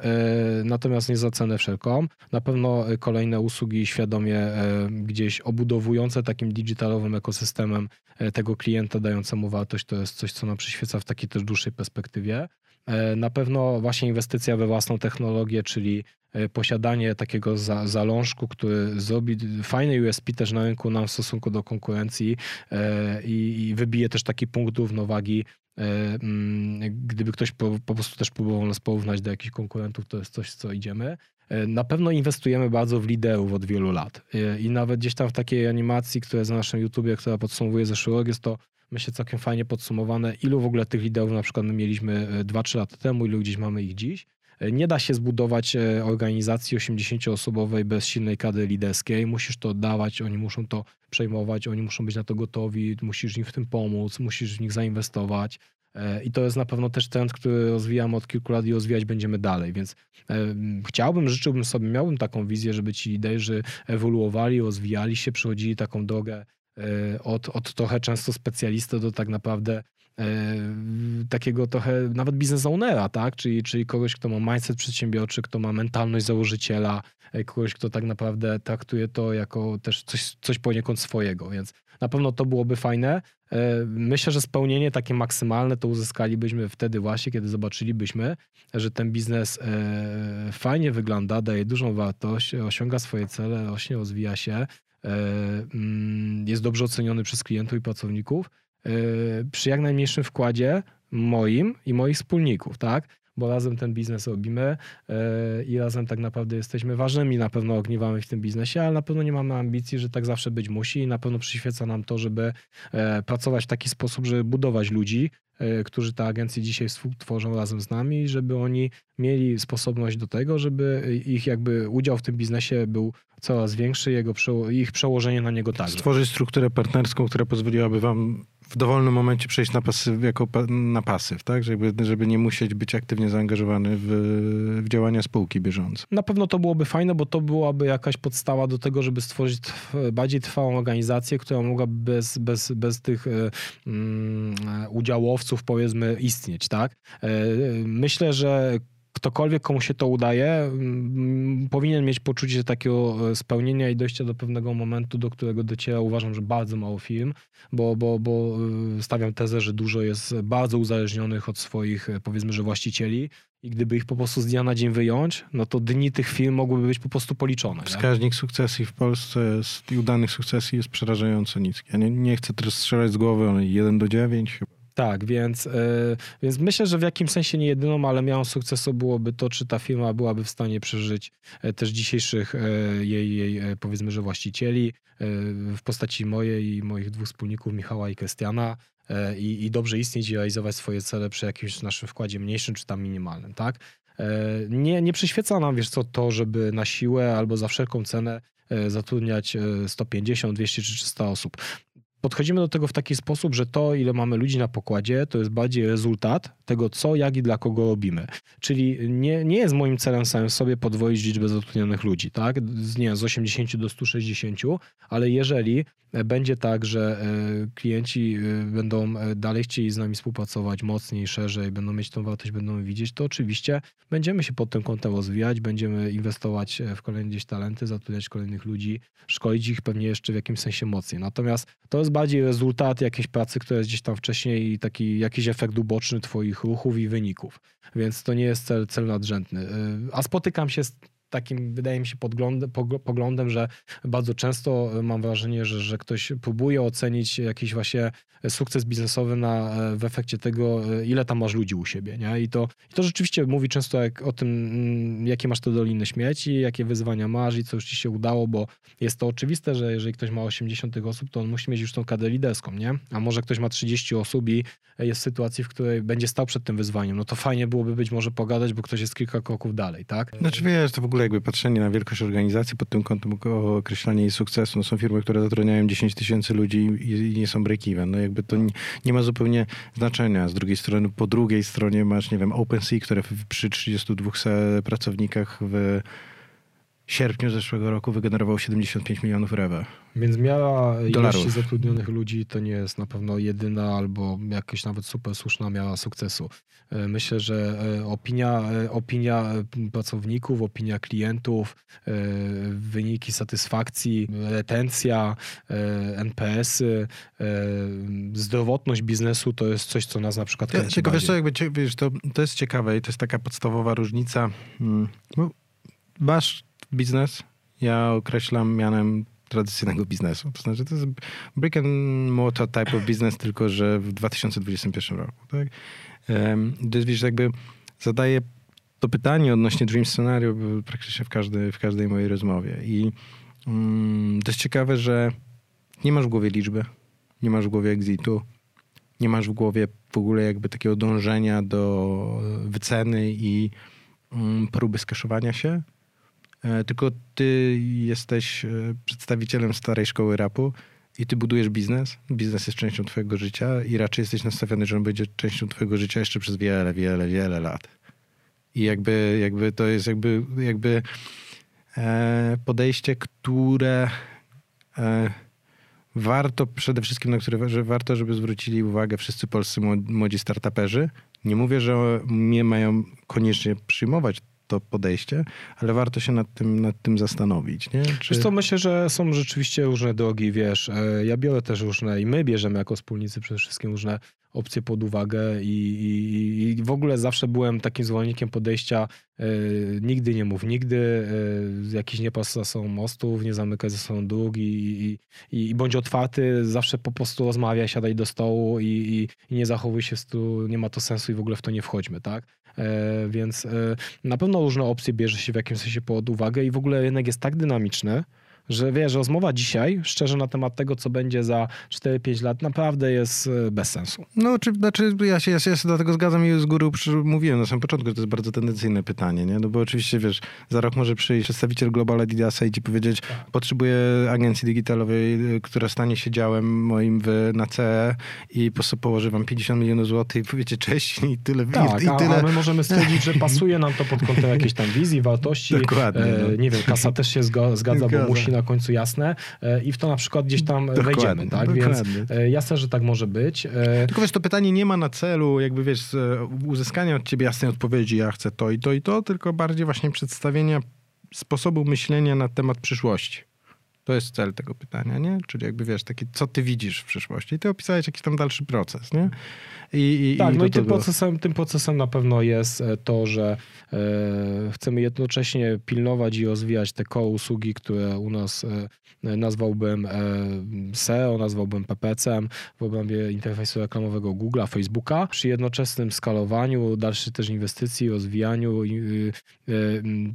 natomiast nie za cenę wszelką. Na pewno e, kolejne usługi świadomie gdzieś obudowujące takim digitalowym ekosystemem tego klienta, dającemu wartość, to jest coś, co nam przyświeca w takiej też dłuższej perspektywie. Na pewno właśnie inwestycja we własną technologię, czyli posiadanie takiego za, zalążku, który zrobi fajny USP też na rynku nam w stosunku do konkurencji i, i wybije też taki punkt równowagi Gdyby ktoś po, po prostu też próbował nas porównać do jakichś konkurentów, to jest coś, co idziemy. E, Na pewno inwestujemy bardzo w liderów od wielu lat. E, I nawet gdzieś tam w takiej animacji, która jest na naszym YouTubie, która podsumowuje zeszły rok, jest to myślę całkiem fajnie podsumowane, ilu w ogóle tych liderów na przykład my mieliśmy e, 2-3 lata temu, ilu gdzieś mamy ich dziś. Nie da się zbudować e, organizacji 80-osobowej bez silnej kadry liderskiej. Musisz to oddawać, oni muszą to przejmować, oni muszą być na to gotowi, musisz im w tym pomóc, musisz w nich zainwestować. E, I to jest na pewno też trend, który rozwijamy od kilku lat i rozwijać będziemy dalej. Więc e, chciałbym, życzyłbym sobie, miałbym taką wizję, żeby ci liderzy ewoluowali, rozwijali się, przechodzili taką drogę od, od trochę często specjalisty do tak naprawdę takiego trochę nawet biznes ownera, tak? Czyli, czyli kogoś, kto ma mindset przedsiębiorczy, kto ma mentalność założyciela, e, kogoś, kto tak naprawdę traktuje to jako też coś, coś poniekąd swojego, więc na pewno to byłoby fajne. E, Myślę, że spełnienie takie maksymalne to uzyskalibyśmy wtedy właśnie, kiedy zobaczylibyśmy, że ten biznes e, fajnie wygląda, daje dużą wartość, osiąga swoje cele, rośnie, rozwija się, e, mm, jest dobrze oceniony przez klientów i pracowników e, przy jak najmniejszym wkładzie moim i moich wspólników, tak? Bo razem ten biznes robimy e, i razem tak naprawdę jesteśmy ważnymi na pewno ogniwami w tym biznesie, ale na pewno nie mamy ambicji, że tak zawsze być musi i na pewno przyświeca nam to, żeby e, pracować w taki sposób, żeby budować ludzi, e, którzy te agencje dzisiaj tworzą razem z nami, żeby oni mieli sposobność do tego, żeby ich jakby udział w tym biznesie był coraz większy, jego ich przełożenie na niego także. Stworzyć strukturę partnerską, która pozwoliłaby wam w dowolnym momencie przejść na pasyw, jako pa, na pasyw, tak? Żeby, żeby nie musieć być aktywnie zaangażowany w, w działania spółki bieżące. Na pewno to byłoby fajne, bo to byłaby jakaś podstawa do tego, żeby stworzyć bardziej trwałą organizację, która mogłaby bez, bez, bez tych e, mm, e, udziałowców, powiedzmy, istnieć, tak? E, Myślę, że ktokolwiek, komu się to udaje, mm, powinien mieć poczucie takiego e, spełnienia i dojścia do pewnego momentu, do którego dociera uważam, że bardzo mało firm, bo, bo, bo e, stawiam tezę, że dużo jest bardzo uzależnionych od swoich, e, powiedzmy, że właścicieli i gdyby ich po prostu z dnia na dzień wyjąć, no to dni tych firm mogłyby być po prostu policzone. Nie? Wskaźnik sukcesji w Polsce jest, i udanych sukcesji jest przerażająco niski. Ja nie, nie chcę teraz strzelać z głowy, ale 1 do 9 chyba. Tak, więc, e, więc myślę, że w jakimś sensie nie jedyną, ale miałą sukcesu byłoby to, czy ta firma byłaby w stanie przeżyć e, też dzisiejszych e, jej, jej powiedzmy, że właścicieli e, w postaci mojej i moich dwóch wspólników, Michała i Krystiana i, i dobrze istnieć i realizować swoje cele przy jakimś naszym wkładzie mniejszym czy tam minimalnym, tak? Nie, nie przyświeca nam, wiesz co, to, żeby na siłę albo za wszelką cenę zatrudniać e, 150, 200 czy 300 osób podchodzimy do tego w taki sposób, że to, ile mamy ludzi na pokładzie, to jest bardziej rezultat tego, co, jak i dla kogo robimy. Czyli nie, nie jest moim celem samym sobie podwoić liczbę zatrudnionych ludzi, tak? Z, nie, z 80 do 160, ale jeżeli będzie tak, że e, klienci e, będą e, dalej chcieli z nami współpracować mocniej, szerzej, będą mieć tą wartość, będą widzieć, to oczywiście będziemy się pod tym kątem rozwijać, będziemy inwestować w kolejne gdzieś talenty, zatrudniać kolejnych ludzi, szkolić ich pewnie jeszcze w jakimś sensie mocniej. Natomiast to jest bardziej rezultat jakiejś pracy, która jest gdzieś tam wcześniej i taki jakiś efekt uboczny twoich ruchów i wyników. Więc to nie jest cel, cel nadrzędny. A spotykam się z takim, wydaje mi się, podglądem, poglądem, że bardzo często e, mam wrażenie, że, że ktoś próbuje ocenić jakiś właśnie sukces biznesowy na, e, w efekcie tego, e, ile tam masz ludzi u siebie. Nie? I, to, I to rzeczywiście mówi często jak, o tym, mm, jakie masz te doliny śmieci, jakie wyzwania masz i co już ci się udało, bo jest to oczywiste, że jeżeli ktoś ma 80 tych osób, to on musi mieć już tą kadę liderską, nie? A może ktoś ma 30 osób i jest w sytuacji, w której będzie stał przed tym wyzwaniem. No to fajnie byłoby być może pogadać, bo ktoś jest kilka kroków dalej, tak? Znaczy wiesz, to w ogóle ogóle jakby patrzenie na wielkość organizacji pod tym kątem określania jej sukcesu. No są firmy, które zatrudniają 10 tysięcy ludzi i, nie są break-even. No jakby to nie, nie, ma zupełnie znaczenia. Z drugiej strony, po drugiej stronie masz, nie wiem, OpenSea, które przy 32 pracownikach w sierpniu zeszłego roku wygenerował 75 milionów rewe. Więc miara ilości zatrudnionych ludzi to nie jest na pewno jedyna albo jakaś nawet super słuszna miara sukcesu. E, myślę, że e, opinia, e, opinia pracowników, opinia klientów, wyniki satysfakcji, retencja, NPS-y, zdrowotność biznesu to jest coś, co nas na przykład kręci Tylko wiesz co, jakby, wiesz, to, to jest ciekawe i to jest taka podstawowa różnica. Hmm, masz biznes, ja określam mianem tradycyjnego biznesu. To znaczy, to jest brick and mortar type of business, tylko że w 2021 roku. Tak? Um, wiesz, jakby zadaję to pytanie odnośnie Dream Scenario praktycznie w każdej, w każdej mojej rozmowie. I um, to jest ciekawe, że nie masz w głowie liczby, nie masz w głowie exitu, nie masz w głowie w ogóle jakby takiego dążenia do wyceny i um, próby skaszowania się, E, tylko ty jesteś e, przedstawicielem starej szkoły rapu i ty budujesz biznes. Biznes jest częścią twojego życia i raczej jesteś nastawiony, że on będzie częścią twojego życia jeszcze przez wiele, wiele, wiele lat. I jakby, jakby to jest jakby, jakby e, podejście, które warto przede wszystkim, na które że warto, żeby zwrócili uwagę wszyscy polscy młodzi startuperzy. Nie mówię, że nie mają koniecznie przyjmować to podejście, ale warto się nad tym, nad tym zastanowić. Nie? Czy... Wiesz co, myślę, że są rzeczywiście różne drogi, wiesz, e, ja biorę też różne i my bierzemy jako wspólnicy przede wszystkim różne opcje pod uwagę i, i, i w ogóle zawsze byłem takim zwolennikiem podejścia e, nigdy nie mów nigdy, y, jakiś nie pas za sobą mostów, nie zamykaj ze sobą dróg i, i, bądź otwarty, zawsze po prostu rozmawiaj, siadaj do stołu i, nie zachowuj się, stu, nie ma to sensu i w ogóle w to nie wchodźmy, tak? E, więc na pewno różne opcje bierze się w jakimś sensie pod uwagę i w ogóle rynek jest tak dynamiczny, że wiesz, rozmowa dzisiaj, szczerze na temat tego, co będzie za 4-5 lat, naprawdę jest e, bez sensu. No, czy, znaczy, ja się, ja się do tego zgadzam i z góry mówiłem na samym początku, że to jest bardzo tendencyjne pytanie, nie? No bo oczywiście, wiesz, za rok może przyjść przedstawiciel Global Adidasa i ci powiedzieć, tak. potrzebuję agencji digitalowej, e, która stanie się działem moim w, na CE i po prostu położy wam 50 milionów złotych i powiecie cześć i tyle. Tak, i, i tyle. A, a my możemy stwierdzić, że pasuje nam to pod kątem jakiejś tam wizji, wartości. Dokładnie. E, no. Nie wiem, kasa też się zgadza, zgadza bo musi na końcu jasne e, i w to na przykład gdzieś tam dokładnie, wejdziemy, tak? Dokładnie. Więc e, jasne, że tak może być. E, Tylko wiesz, to pytanie nie ma na celu jakby wiesz, uzyskania od ciebie jasnej odpowiedzi, ja chcę to i to i to, tylko bardziej właśnie przedstawienia sposobu myślenia na temat przyszłości. To jest cel tego pytania, nie? Czyli jakby wiesz, taki, co ty widzisz w przyszłości. I ty opisałeś jakiś tam dalszy proces, nie? I, i, tak, i no i tym procesem, tym procesem na pewno jest e, to, że e, chcemy jednocześnie pilnować i rozwijać te koło usługi, które u nas e, nazwałbym e, SEO, nazwałbym PPC-em w obrębie interfejsu reklamowego Google'a, Facebooka. Przy jednoczesnym skalowaniu, dalszych też inwestycji, rozwijaniu, e,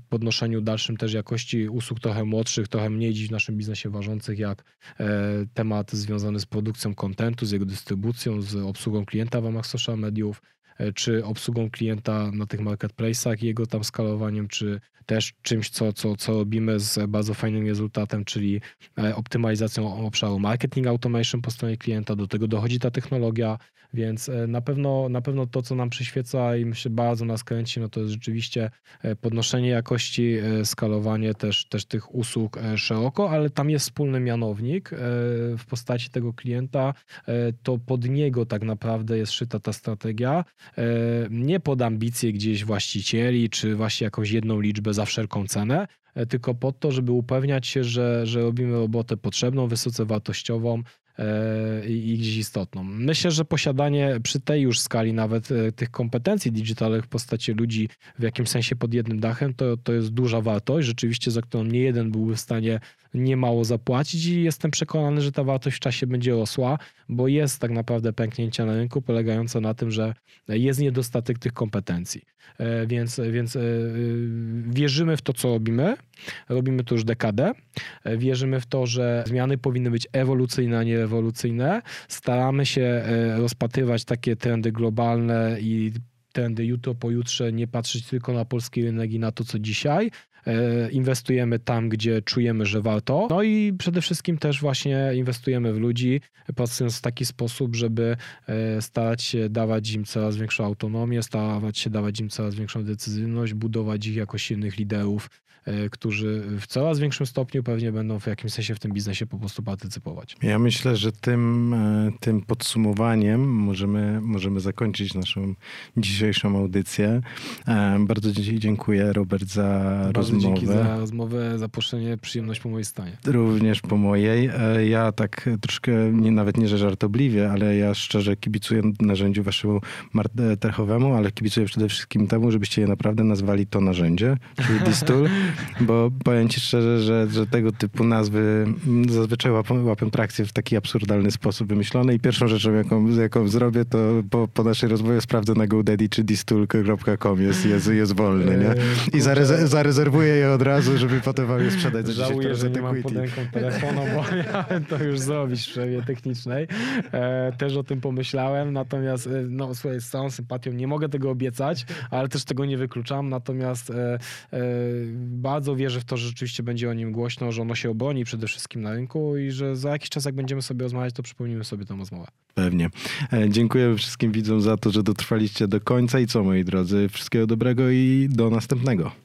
podnoszeniu dalszym też jakości usług trochę młodszych, trochę mniej dziś w naszym biznesie ważących, jak e, temat związany z produkcją kontentu, z jego dystrybucją, z obsługą klienta w ramach social mediów, e, czy obsługą klienta na tych marketplace'ach i jego tam skalowaniem, czy też czymś, co, co, co robimy z bardzo fajnym rezultatem, czyli e, optymalizacją obszaru marketing automation po stronie klienta. Do tego dochodzi ta technologia, więc e, na pewno, na pewno to, co nam przyświeca i myślę bardzo nas kręci, no to jest rzeczywiście e, podnoszenie jakości, e, skalowanie też, też tych usług szeroko, ale tam jest wspólny mianownik w postaci tego klienta. To pod niego tak naprawdę jest szyta ta strategia. Nie pod ambicje gdzieś właścicieli, czy właśnie jakąś jedną liczbę za wszelką cenę, tylko pod to, żeby upewniać się, że, że robimy robotę potrzebną, wysoce wartościową, i i gdzieś istotną. Myślę, że posiadanie przy tej już skali nawet e, tych kompetencji digitalowych w postaci ludzi w jakimś sensie pod jednym dachem, to, to jest duża wartość, rzeczywiście, za którą nie jeden byłby w stanie niemało zapłacić i jestem przekonany, że ta wartość w czasie będzie rosła, bo jest tak naprawdę pęknięcie na rynku polegające na tym, że jest niedostatek tych kompetencji. E, Więc, więc e, wierzymy w to, co robimy. Robimy to już dekadę. E, Wierzymy w to, że zmiany powinny być ewolucyjne, a nie rewolucyjne. Staramy się rozpatrywać takie trendy globalne i trendy jutro, pojutrze, nie patrzeć tylko na polski rynek i na to, co dzisiaj. E, Inwestujemy tam, gdzie czujemy, że warto. No i przede wszystkim też właśnie inwestujemy w ludzi, pracując w taki sposób, żeby e, starać się dawać im coraz większą autonomię, starać się dawać im coraz większą decyzyjność, budować ich jako silnych liderów, którzy w coraz większym stopniu pewnie będą w jakimś sensie w tym biznesie po prostu partycypować. Ja myślę, że tym, e, tym podsumowaniem możemy, możemy zakończyć naszą dzisiejszą audycję. E, Bardzo Ci dziękuję, Robert, za Bardzo rozmowę. dzięki za rozmowę, zaproszenie, przyjemność po mojej stronie. Również po mojej. E, Ja tak troszkę, nie, nawet nie że żartobliwie, ale ja szczerze kibicuję narzędziu waszemu martechowemu, ale kibicuję przede wszystkim temu, żebyście je naprawdę nazwali to narzędzie, czyli Distool, bo powiem ci szczerze, że, że tego typu nazwy zazwyczaj łapią, łapią trakcję w taki absurdalny sposób wymyślone i pierwszą rzeczą, jaką, jaką zrobię, to po, po naszej rozmowie sprawdzę na GoDaddy, czy distool.com jest, jest, jest wolny, nie? I zareze- zarezerwuję je od razu, żeby potem wam je sprzedać za 10 Żałuję, że nie mam pod ręką telefonu, bo miałem to już zrobić w przerwie technicznej. E, też o tym pomyślałem, natomiast e, no, słuchaj, z całą sympatią nie mogę tego obiecać, ale też tego nie wykluczam, natomiast e, e, bardzo wierzę w to, że rzeczywiście będzie o nim głośno, że ono się obroni przede wszystkim na rynku i że za jakiś czas, jak będziemy sobie rozmawiać, to przypomnimy sobie tę rozmowę. Pewnie. E, Dziękuję wszystkim widzom za to, że dotrwaliście do końca i co, moi drodzy, wszystkiego dobrego i do następnego.